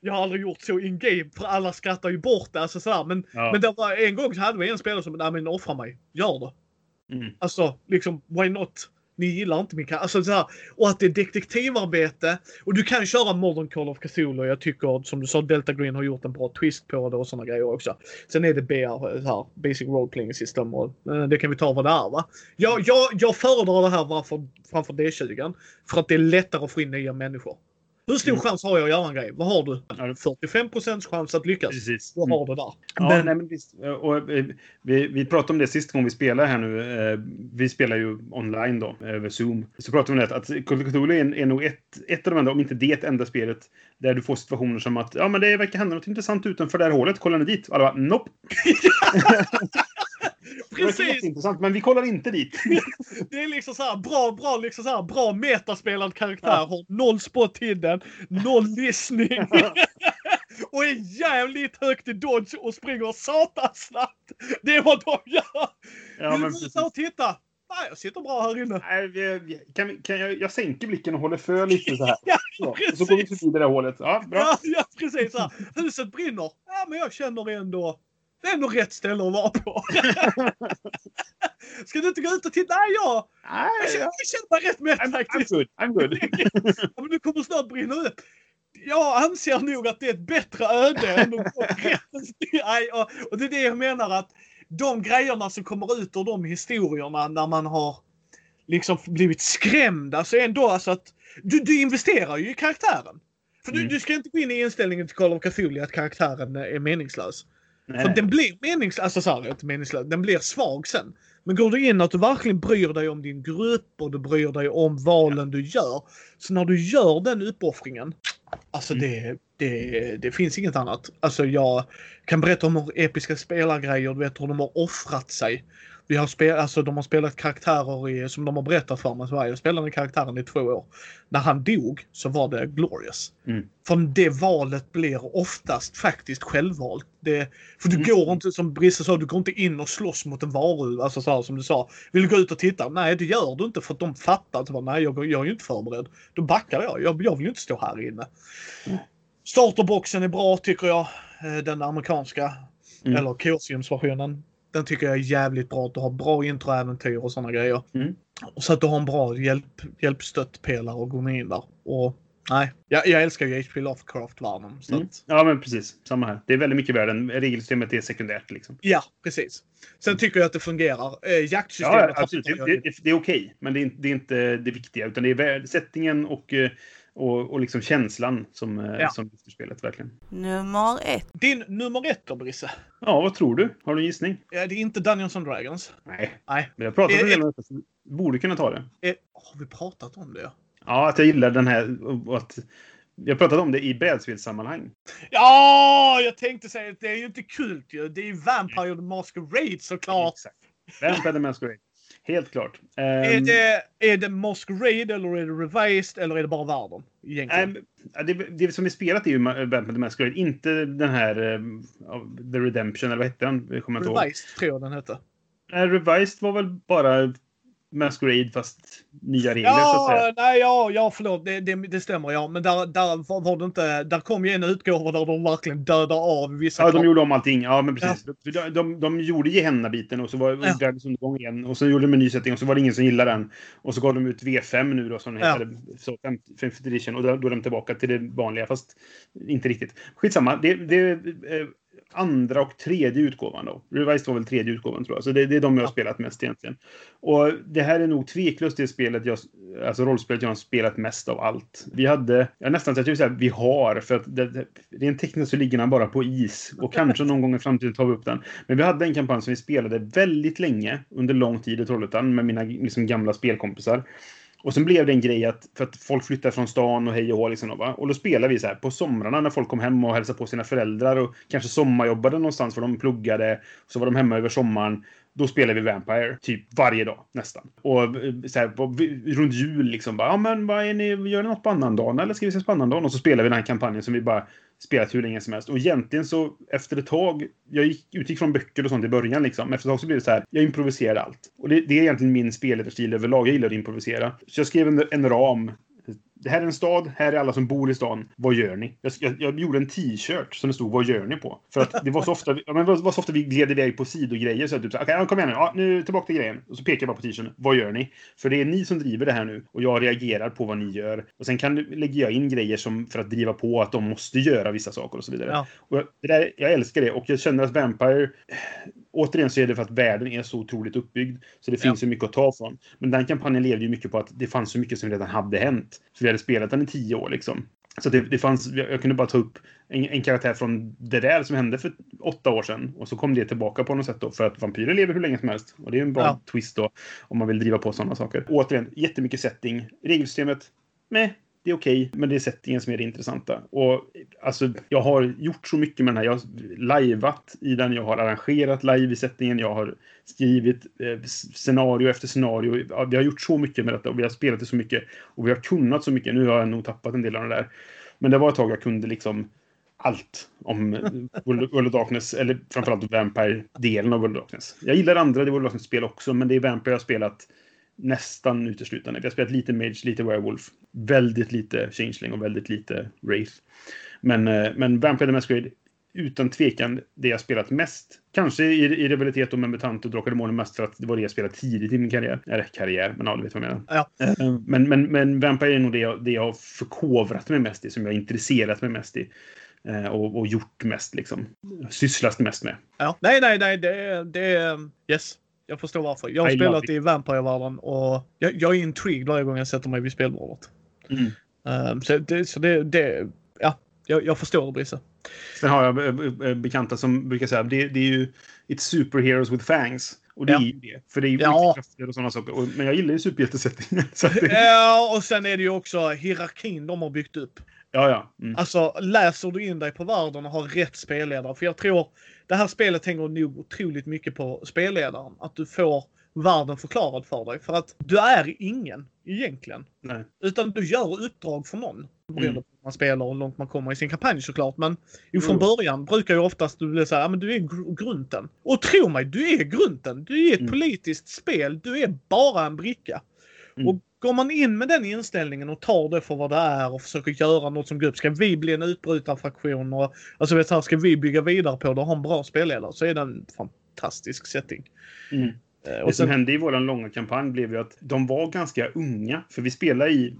jag har aldrig gjort så in game för alla skrattar ju bort det. Alltså. Men, Ja. men det var en gång så hade vi en spelare som, nej men offra mig. Gör det. Mm. Alltså, liksom, why not? Ni gillar inte min karaktär. Alltså, så här, och att det är detektivarbete. Och du kan köra Modern Call of Cthulhu. Jag tycker, som du sa, Delta Green har gjort en bra twist på det och sådana grejer också. Sen är det BR, eh, så här, Basic Role Playing System och eh, det kan vi ta vad det är va. Jag, jag, jag föredrar det här varför, framför D20. För att det är lättare att få in nya människor. Hur stor Mm. chans har jag att göra en grej? Vad har du? Ja. 45% chans att lyckas. Precis. Du Mm. har det där. Ja, Men- nej, men visst. Och, eh, vi, vi pratade om det sist gång vi spelade här nu. Eh, Vi spelar ju online då, över Zoom. Så pratade vi om det att Cthulhu är, är nog ett, ett av de enda, om inte det enda spelet, där du får situationer som att ja, men det verkar hända något intressant utanför det här hålet. Kollar ni dit? Och alla bara nope. Det verkar Precis! jätteintressant, men vi kollar inte dit. Det är liksom så här bra, bra, liksom så här bra metaspelad karaktär. Ja. Har noll spot hidden, noll listning. och är jävligt högt i dodge och springer satans snabbt. Det är vad de gör. Ja, men du precis. och titta? Nej, jag sitter bra här inne. Nej, kan, vi- kan jag, jag sänker blicken och håller för lite så här. Ja, Så, går vi förbi det där hålet. Ja, bra. Ja, ja precis. Huset brinner. Ja, men jag känner ändå... Det är ändå rätt ställe att vara på. Ska du inte gå ut och titta? Nej, jag, Nej, jag, känner, ja. jag känner mig rätt mätt I'm, I'm faktiskt. good. I'm good. Ja, men du kommer snart brinna upp. Jag anser nog att det är ett bättre öde än att gå rätt. Nej, och, och det är det jag menar att de grejerna som kommer ut ur de historierna när man har liksom blivit skrämd. Alltså ändå alltså att du, du investerar ju i karaktären. För du, Mm. du ska inte gå in i inställningen till Call of Cthulhu att karaktären är meningslös. Nej, För den blir meningslös, alltså så här, inte meningslös, den blir svag sen. Men går du in att du verkligen bryr dig om din grupp och du bryr dig om valen du gör. Så när du gör den uppoffringen. Alltså Mm. det, det, det finns inget annat. Alltså jag kan berätta om hur episka spelargrejer, du vet hur de har offrat sig. Vi har spel, alltså de har spelat karaktärer i, som de har berättat för mig. Så jag spelade karaktären i två år. När han dog så var det glorious. Mm. För det valet blir oftast faktiskt självvalt. Det, för du Mm. går inte, som Brisse sa, du går inte in och slåss mot en varulv. Alltså så här, som du sa. Vill du gå ut och titta? Nej, det gör du inte för att de fattar att bara, nej, jag, jag är ju inte förberedd. Då backar jag. jag. Jag vill ju inte stå här inne. Mm. Starterboxen är bra tycker jag. Eh, Den amerikanska. Mm. Eller Chaosiums-versionen. Den tycker jag är jävligt bra. Att du har bra introäventyr och sådana grejer. Mm. Och så att du har en bra hjälp, hjälpstöttpelare att gå in där. Och nej, jag, jag älskar ju HP Lovecraft-världen. Mm. att, Ja, men precis. Samma här. Det är väldigt mycket världen. Regelsystemet är sekundärt. Liksom. ja, precis. Sen tycker jag att det fungerar. Eh, jaktsystemet Ja, absolut. Det, det, det är okej, men det är, inte, det är inte det viktiga. Utan det är värld- settingen och, eh, och, och liksom känslan som, eh, Ja. som lyfter spelet. Verkligen. Nummer ett. Din nummer ett då, Brisse? Ja, vad tror du? Har du en gissning? Ja, det är inte Dungeons and Dragons. Nej. Nej. Men jag pratat om så du borde kunna ta det. Eh, har vi pratat om det? Ja, att jag gillar den här och att jag pratat om det i brädspelssammanhang. Ja, jag tänkte säga att det är ju inte kult ju. Det är ju Vampire the Masquerade såklart. Exakt. Vampire the Masquerade. Helt klart. Är Ehm, det, är det Masquerade eller är det Revised eller är det bara världen? Egentligen. Ja, det, det som är spelat är ju Vampire the Masquerade, inte den här um, The Redemption, eller vad hette den? Revised tror jag den hette. Nej, Revised var väl bara Masquerade fast nya regler så att säga. Ja, nej, ja, ja förlåt. Det, det, det stämmer ja. Men där, där var, det inte. Där kom ju en utgåva där de verkligen dödar av vissa Ja, de gjorde om allting. Ja, men precis. De, de, de gjorde Gehenna-biten och så var Ja. Världens undergång igen. Och så gjorde de en ny setting och så var det ingen som gillade den. Och så gav de ut V5 nu då som Ja. heter. Så 50, 50 edition. Och då, då är de tillbaka till det vanliga fast inte riktigt. Skitsamma. Det, det eh, andra och tredje utgåvan då. Revised var väl tredje utgåvan tror jag. Så det, det är de jag har spelat mest egentligen. Och det här är nog tveklöst det spelet jag, alltså rollspelet jag har spelat mest av allt. Vi hade, jag nästan så att jag säga vi har, för att det, det, rent tekniskt så ligger den bara på is. Och kanske någon gång i framtiden tar vi upp den. Men vi hade en kampanj som vi spelade väldigt länge, under lång tid i Trollhättan, med mina liksom, gamla spelkompisar. Och sen blev det en grej att, för att folk flyttade från stan och hej och hå. Liksom, och, va? Och då spelade vi så här på somrarna när folk kom hem och hälsade på sina föräldrar och kanske sommarjobbade någonstans för de pluggade. Så var de hemma över sommaren. Då spelade vi Vampire typ varje dag nästan. Och eh, så här, på, runt jul liksom bara, ja men vad är ni, gör ni något på annandagen eller ska vi ses på annandagen? Och så spelade vi den här kampanjen som vi bara spelat hur länge som helst. Och egentligen så efter ett tag, jag gick, utgick från böcker och sånt i början liksom. Men Efter ett tag så blev det så här, jag improviserade allt. Och det, det är egentligen min spelledarstil överlag, jag gillar att improvisera. Så jag skrev en, en ram det här är en stad, här är alla som bor i stan. Vad gör ni? Jag, jag, jag gjorde en t-shirt som det stod Vad gör ni på? För att det var så ofta, ja, men det var så ofta vi gled iväg på sidogrejer. Så att typ, okej, okay, kom igen nu. Ja, nu tillbaka till grejen. Och så pekar jag bara på t-shirten. Vad gör ni? För det är ni som driver det här nu. Och jag reagerar på vad ni gör. Och sen kan lägger jag in grejer som för att driva på att de måste göra vissa saker och så vidare. Ja. Och det där, jag älskar det. Och jag känner att Vampire återigen så är det för att världen är så otroligt uppbyggd. Så det finns Ja. ju mycket att ta från. Men den kampanjen levde ju mycket på att det fanns så mycket som redan hade hänt. För vi hade spelat den i tio år liksom. Så det, det fanns, jag kunde bara ta upp en, en karaktär från det där som hände för åtta år sedan. Och så kom det tillbaka på något sätt då. För att vampyrer lever hur länge som helst. Och det är en bra Ja. twist då. Om man vill driva på sådana saker. Återigen, jättemycket setting. Regelsystemet, med det är okej, men det är settingen som är det intressanta. Och alltså, jag har gjort så mycket med den här. Jag har lajvat i den, jag har arrangerat live i settingen, jag har skrivit eh, scenario efter scenario. Ja, vi har gjort så mycket med detta och vi har spelat det så mycket. Och vi har kunnat så mycket. Nu har jag nog tappat en del av det där. Men det var ett tag jag kunde liksom allt om eh, World World of Darkness, eller framförallt Vampire-delen av World of Darkness. Jag gillar andra World of Darkness-spel också, men det är Vampire jag har spelat nästan uteslutande. Vi har spelat lite Mage, lite Werewolf, väldigt lite Changeling och väldigt lite Wraith. Men, eh, men Vampire the Masquerade, utan tvekan det jag spelat mest. Kanske i, i rivalitet med MUTANT och Drakar Demoner mest för att det var det jag spelade tidigt i min karriär. Eller karriär, men ja, du vet vad jag menar. Ja. Eh, Men, men, men Vampire är nog det jag, det jag har förkovrat mig mest i, som jag har intresserat mig mest i. Eh, Och, och gjort mest, liksom. Sysslat mest med. Ja. Nej, nej, nej. Det är yes. Jag förstår varför. Jag har I spelat i Vampire-världen och jag, jag är intrigued varje gång jag sätter mig vid spelbordet. Mm. Um, så det, så det, det ja, jag, jag förstår Brisse. Sen har jag eh, eh, bekanta som brukar säga det, det är ju It's superheroes with fangs. Och det Ja. är ju det. För det är ju Ja. krafter och sådana saker. Och, men jag gillar ju superhjältesättningen. Det, Ja, och sen är det ju också hierarkin de har byggt upp. Ja, ja. Mm. Alltså, läser du in dig på världen och har rätt spelledare. För jag tror det här spelet hänger nog otroligt mycket på spelledaren. Att du får världen förklarad för dig. För att du är ingen egentligen. Nej. Utan du gör uppdrag för någon. Beroende Mm. på hur man spelar och hur långt man kommer i sin kampanj såklart. Men Mm. början brukar ju oftast du bli såhär, ja men du är gr- grunten. Och tro mig, du är grunten. Du är ett Mm. politiskt spel. Du är bara en bricka. Mm. Och går man in med den inställningen och tar det för vad det är och försöker göra något som grupp. Ska vi bli en utbrytarfraktion och alltså vet du, här, ska vi bygga vidare på det och ha en bra spelledare så är det en fantastisk setting. Mm. Eh, Det Och som hände i vår långa kampanj blev ju att de var ganska unga. För vi spelade i...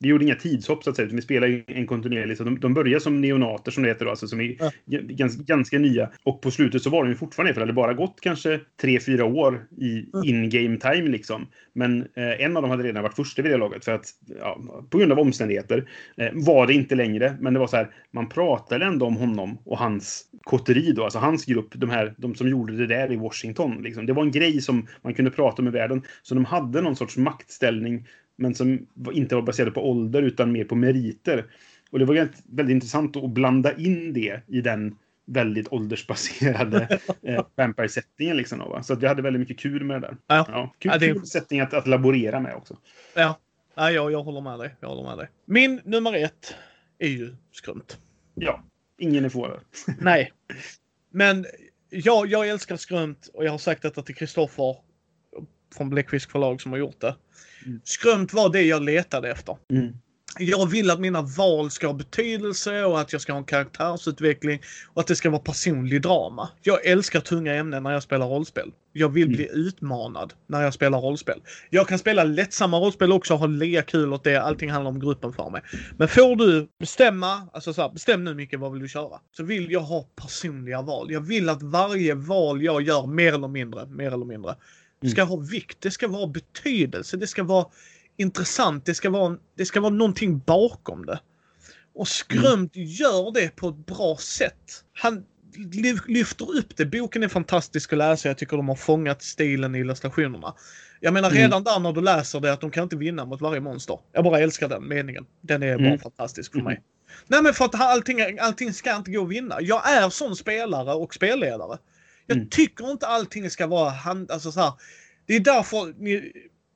Vi gjorde inga tidshopp så att säga, utan vi spelade i en kontinuerlig. Så de, de började som neonater som det heter då, alltså som är Ja. ganska, ganska nya. Och på slutet så var de ju fortfarande för det hade bara gått kanske tre fyra år i in-game time liksom. Men eh, en av dem hade redan varit första vid det laget för att ja, på grund av omständigheter eh, var det inte längre. Men det var så här, man pratade ändå om honom och hans kotteri då, alltså hans grupp, de här, de som gjorde det där i Washington. Liksom. Det var en grej som man kunde prata om i världen. Så de hade någon sorts maktställning, men som inte var baserad på ålder utan mer på meriter. Och det var väldigt, väldigt intressant att blanda in det i den väldigt åldersbaserade eh, Vampire-settingen. Liksom, då? Så att vi hade väldigt mycket kul med det där. Ja. Ja, kul, Ja, det kul setting att, att laborera med också. ja, ja jag, jag håller med dig. Jag håller med dig. Min nummer ett är ju skrumt. Ja, ingen är förvånad. Nej. Men jag, jag älskar skrumt och jag har sagt detta till Kristoffer från Bläckfisk förlag som har gjort det. Mm. Skrumt var det jag letade efter. Mm. Jag vill att mina val ska ha betydelse och att jag ska ha en karaktärsutveckling och att det ska vara personlig drama. Jag älskar tunga ämnen när jag spelar rollspel. Jag vill bli utmanad när jag spelar rollspel. Jag kan spela lättsamma rollspel också och ha lika kul åt det. Allting handlar om gruppen för mig. Men får du bestämma, alltså så här, bestäm nu mycket vad vill du köra? Så vill jag ha personliga val. Jag vill att varje val jag gör, mer eller mindre, mer eller mindre, ska ha vikt. Det ska vara betydelse. Det ska vara intressant. Det ska vara, det ska vara någonting bakom det. Och Skrömt gör det på ett bra sätt. Han ly- lyfter upp det. Boken är fantastisk att läsa. Jag tycker de har fångat stilen i illustrationerna. Jag menar Mm. redan där när du läser det att de kan inte vinna mot varje monster. Jag bara älskar den meningen. Den är bara Mm. fantastisk för mig. Nej men för att allting, allting ska inte gå att vinna. Jag är sån spelare och spelledare. Jag Mm. tycker inte allting ska vara hand, alltså så här. Det är därför ni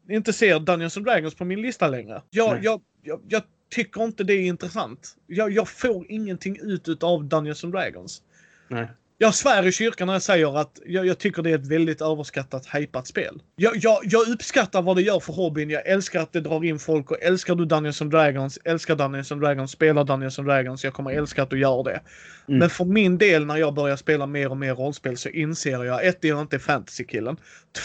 inte ser Dungeons and Dragons på min lista längre. Jag, jag, jag, jag tycker inte det är intressant. Jag, jag får ingenting ut av Dungeons and Dragons. Nej. Jag svär i kyrkan när jag säger att jag, jag tycker det är ett väldigt överskattat, hypat spel. Jag, jag, jag uppskattar vad det gör för hobbyn. Jag älskar att det drar in folk och älskar du Dungeons and Dragons, älskar Dungeons and Dragons, spelar Dungeons and Dragons. Jag kommer älska att du gör det. Mm. Men för min del när jag börjar spela mer och mer rollspel så inser jag ett, jag är inte fantasy-killen.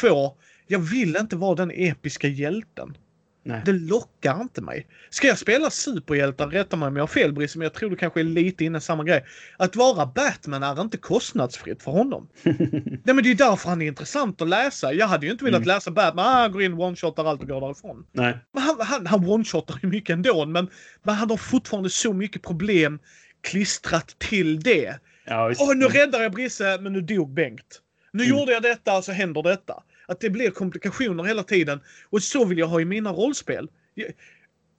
Två, jag vill inte vara den episka hjälten. Nej. Det lockar inte mig. Ska jag spela superhjältar, rätta mig om jag har fel Brice, men jag tror du kanske är lite inne samma grej. Att vara Batman är inte kostnadsfritt för honom. Nej men det är därför han är intressant att läsa. Jag hade ju inte velat Mm. läsa Batman, ah, han går in, one-shotar allt och går därifrån. Nej. Men han, han, han one-shotar ju mycket ändå, men, men han har fortfarande så mycket problem klistrat till det. Ja, visst. Åh, nu räddar jag Brisse, men nu dog Bengt. Nu Mm. gjorde jag detta, så händer detta. Att det blir komplikationer hela tiden. Och så vill jag ha i mina rollspel.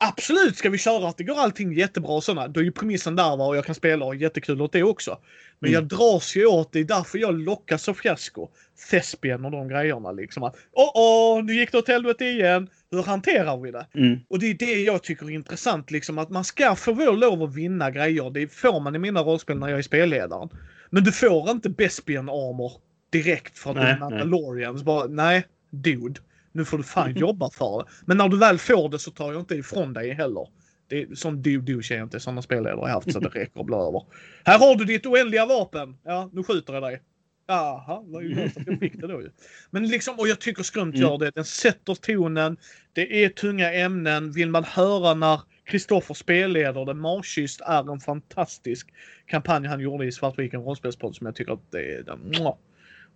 Absolut ska vi köra att det går allting jättebra och sådana. Då är ju premissen där va, och jag kan spela och jättekul åt det också. Men Mm. jag dras ju åt det, är därför jag lockas av fiasko. Thespian och de grejerna liksom. Att, Åh, åh, nu gick det åt helvete igen. Hur hanterar vi det? Mm. Och det är det jag tycker är intressant, liksom att man ska få lov att vinna grejer. Det får man i mina rollspel när jag är spelledaren. Men du får inte Bespian armor direkt att Nej, du är nej. Mandalorians. Bara, nej, dude. Nu får du fan jobba för det. Men när du väl får det så tar jag inte ifrån dig heller. Det är, do-douche är jag inte sådana spelledare har jag haft så det räcker att bli över. Här har du ditt oändliga vapen. Ja, nu skjuter jag dig. Jaha, vad ju att jag fick det då ju. Men liksom, och jag tycker Skrumt Mm. gör det. Den sätter tonen. Det är tunga ämnen. Vill man höra när Kristoffer spelleder det, Marschyst är en fantastisk kampanj han gjorde i Svartviken rollspelspodd som jag tycker att det är den.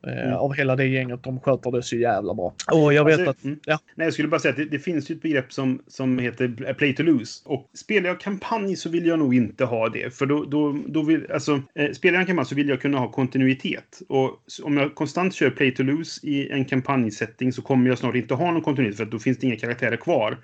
Eh, Mm. Av hela det gänget, de sköter det så jävla bra. Och jag vet Alltså, att, mm. ja. Nej, jag skulle bara säga att det, det finns ju ett begrepp som, som heter play to lose. Och spelar jag kampanj så vill jag nog inte ha det. För då, då, då vill, alltså, eh, spelar jag en kampanj så vill jag kunna ha kontinuitet. Och om jag konstant kör play to lose i en kampanjsetting så kommer jag snart inte ha någon kontinuitet för att då finns det inga karaktärer kvar.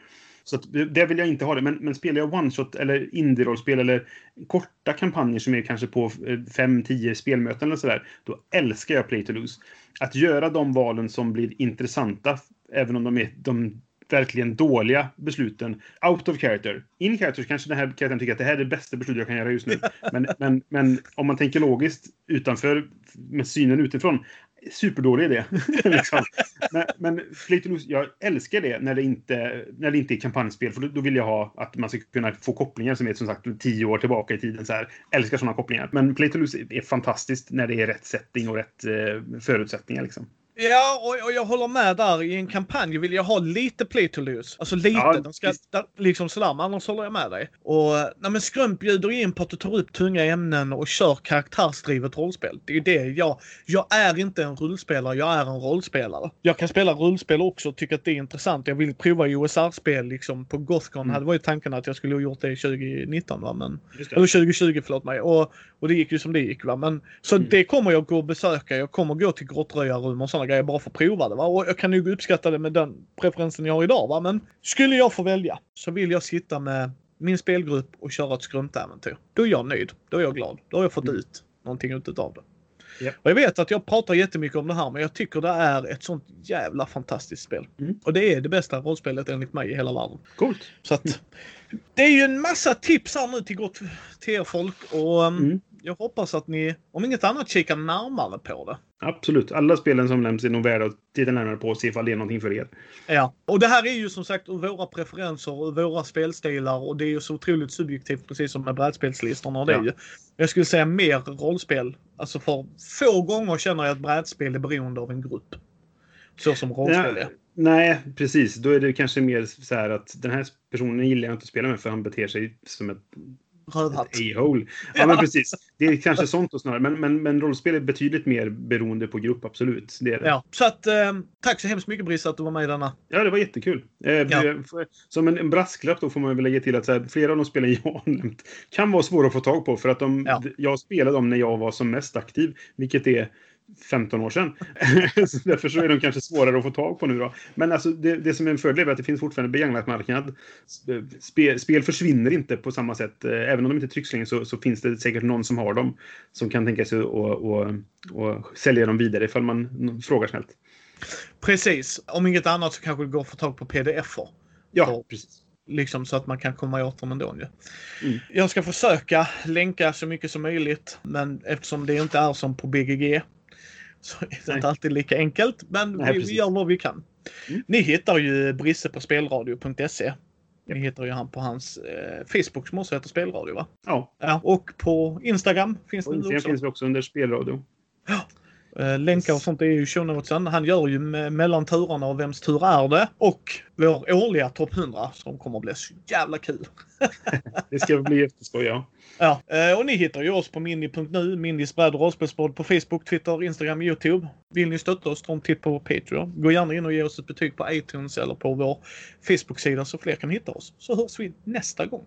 Så att, det- vill jag inte ha det. Men, men spelar jag one-shot eller indie-rollspel eller korta kampanjer som är kanske på 5-10 spelmöten eller sådär. Då älskar jag play to lose. Att göra de valen som blir intressanta, även om de är de verkligen dåliga besluten, out of character. In character kanske den här karaktären tycker att det här är det bästa beslutet jag kan göra just nu. Men, men, men om man tänker logiskt utanför, med synen utifrån, superdålig idé. liksom. Men, men Lose, jag älskar det när det inte, när det inte är kampanjspel. För då, då vill jag ha att man ska kunna få kopplingar som är som sagt tio år tillbaka i tiden. Så här. Älskar sådana kopplingar. Men Play to Lose är fantastiskt när det är rätt setting och rätt eh, förutsättningar. Liksom. Ja, och, och jag håller med där. I en kampanj vill jag ha lite play to lose. Alltså lite. Ja, de ska, där, liksom sådär, men annars håller jag med dig. Och nej, men Skrump bjuder in på att du tar upp tunga ämnen och kör karaktärsdrivet rollspel. Det är det jag... Jag är inte en rullspelare, jag är en rollspelare. Jag kan spela rullspel också och tycka att det är intressant. Jag vill prova OSR-spel liksom på Gothcon. Mm. hade var ju tanken att jag skulle ha gjort det 2019 va, men... Eller 2020 förlåt mig. Och, och det gick ju som det gick va. Men, så Mm. det kommer jag gå och besöka. Jag kommer gå till grottröjarrum och sådana grejer bara för att prova det. Va? Och jag kan nog uppskatta det med den preferensen jag har idag. Va? Men skulle jag få välja så vill jag sitta med min spelgrupp och köra ett skrumtäventyr. Då är jag nöjd. Då är jag glad. Då har jag fått Mm. ut någonting utav det. Japp. Och jag vet att jag pratar jättemycket om det här men jag tycker det är ett sånt jävla fantastiskt spel. Mm. Och det är det bästa rollspelet enligt mig i hela världen. Coolt. Så att det är ju en massa tips här nu till, gott, till er folk och um, Mm. Jag hoppas att ni om inget annat kikar närmare på det. Absolut. Alla spelen som nämns är nog värda att titta närmare på och se ifall det är någonting för er. Ja, och det här är ju som sagt våra preferenser och våra spelstilar och det är ju så otroligt subjektivt precis som med brädspelslistorna. Det är Ja. ju, jag skulle säga mer rollspel. Alltså för få gånger känner jag att brädspel är beroende av en grupp. Så som rollspel Ja, är. nej, precis. Då är det kanske mer så här att den här personen gillar jag inte att spela med för han beter sig som ett Rövhatt. a-hole. Ja, men precis. Det är kanske sånt och snarare. Men, men, men rollspel är betydligt mer beroende på grupp, absolut. Det är det. Ja, så att eh, tack så hemskt mycket Brisse att du var med i denna. Ja, det var jättekul. Eh, Ja. för- Som en, en brasklapp då får man väl lägga till att här, flera av de spelen jag har nämnt kan vara svåra att få tag på för att de, Ja. jag spelade dem när jag var som mest aktiv, vilket är 15 år sedan. så därför så är de kanske svårare att få tag på nu då. Men alltså det, det som är en fördel är att det finns fortfarande begagnat marknad. Spel, spel försvinner inte på samma sätt. Eh, Även om de inte trycks längre så, så finns det säkert någon som har dem som kan tänka sig att och, och, och sälja dem vidare ifall man frågar snällt. Precis. Om inget annat så kanske det går att få tag på pdf-er. Ja, Ja. precis. Liksom så att man kan komma åt dem ändå. Mm. Jag ska försöka länka så mycket som möjligt. Men eftersom det inte är som på BGG så är det Nej. inte alltid lika enkelt. Men Nej, vi, vi gör vad vi kan. Mm. Ni hittar ju Brisse på spelradio.se. Ni hittar ju han på hans eh, Facebook som också heter Spelradio va? Ja, Ja. Och på Instagram finns och det Instagram också. finns vi också under spelradio. Eh, länkar och sånt är ju i show notesen. Han gör ju me- mellan turarna och Vems tur är det? Och vår årliga topp 100 som kommer att bli så jävla kul. Det ska bli jätteskoj, ja. Ja, eh, och ni hittar ju oss på mini.nu, Minis bräd och rollspelspodd på Facebook, Twitter, Instagram, Youtube. Vill ni stötta oss, ta en titt på Patreon. Gå gärna in och ge oss ett betyg på iTunes eller på vår Facebook-sida så fler kan hitta oss. Så hörs vi nästa gång.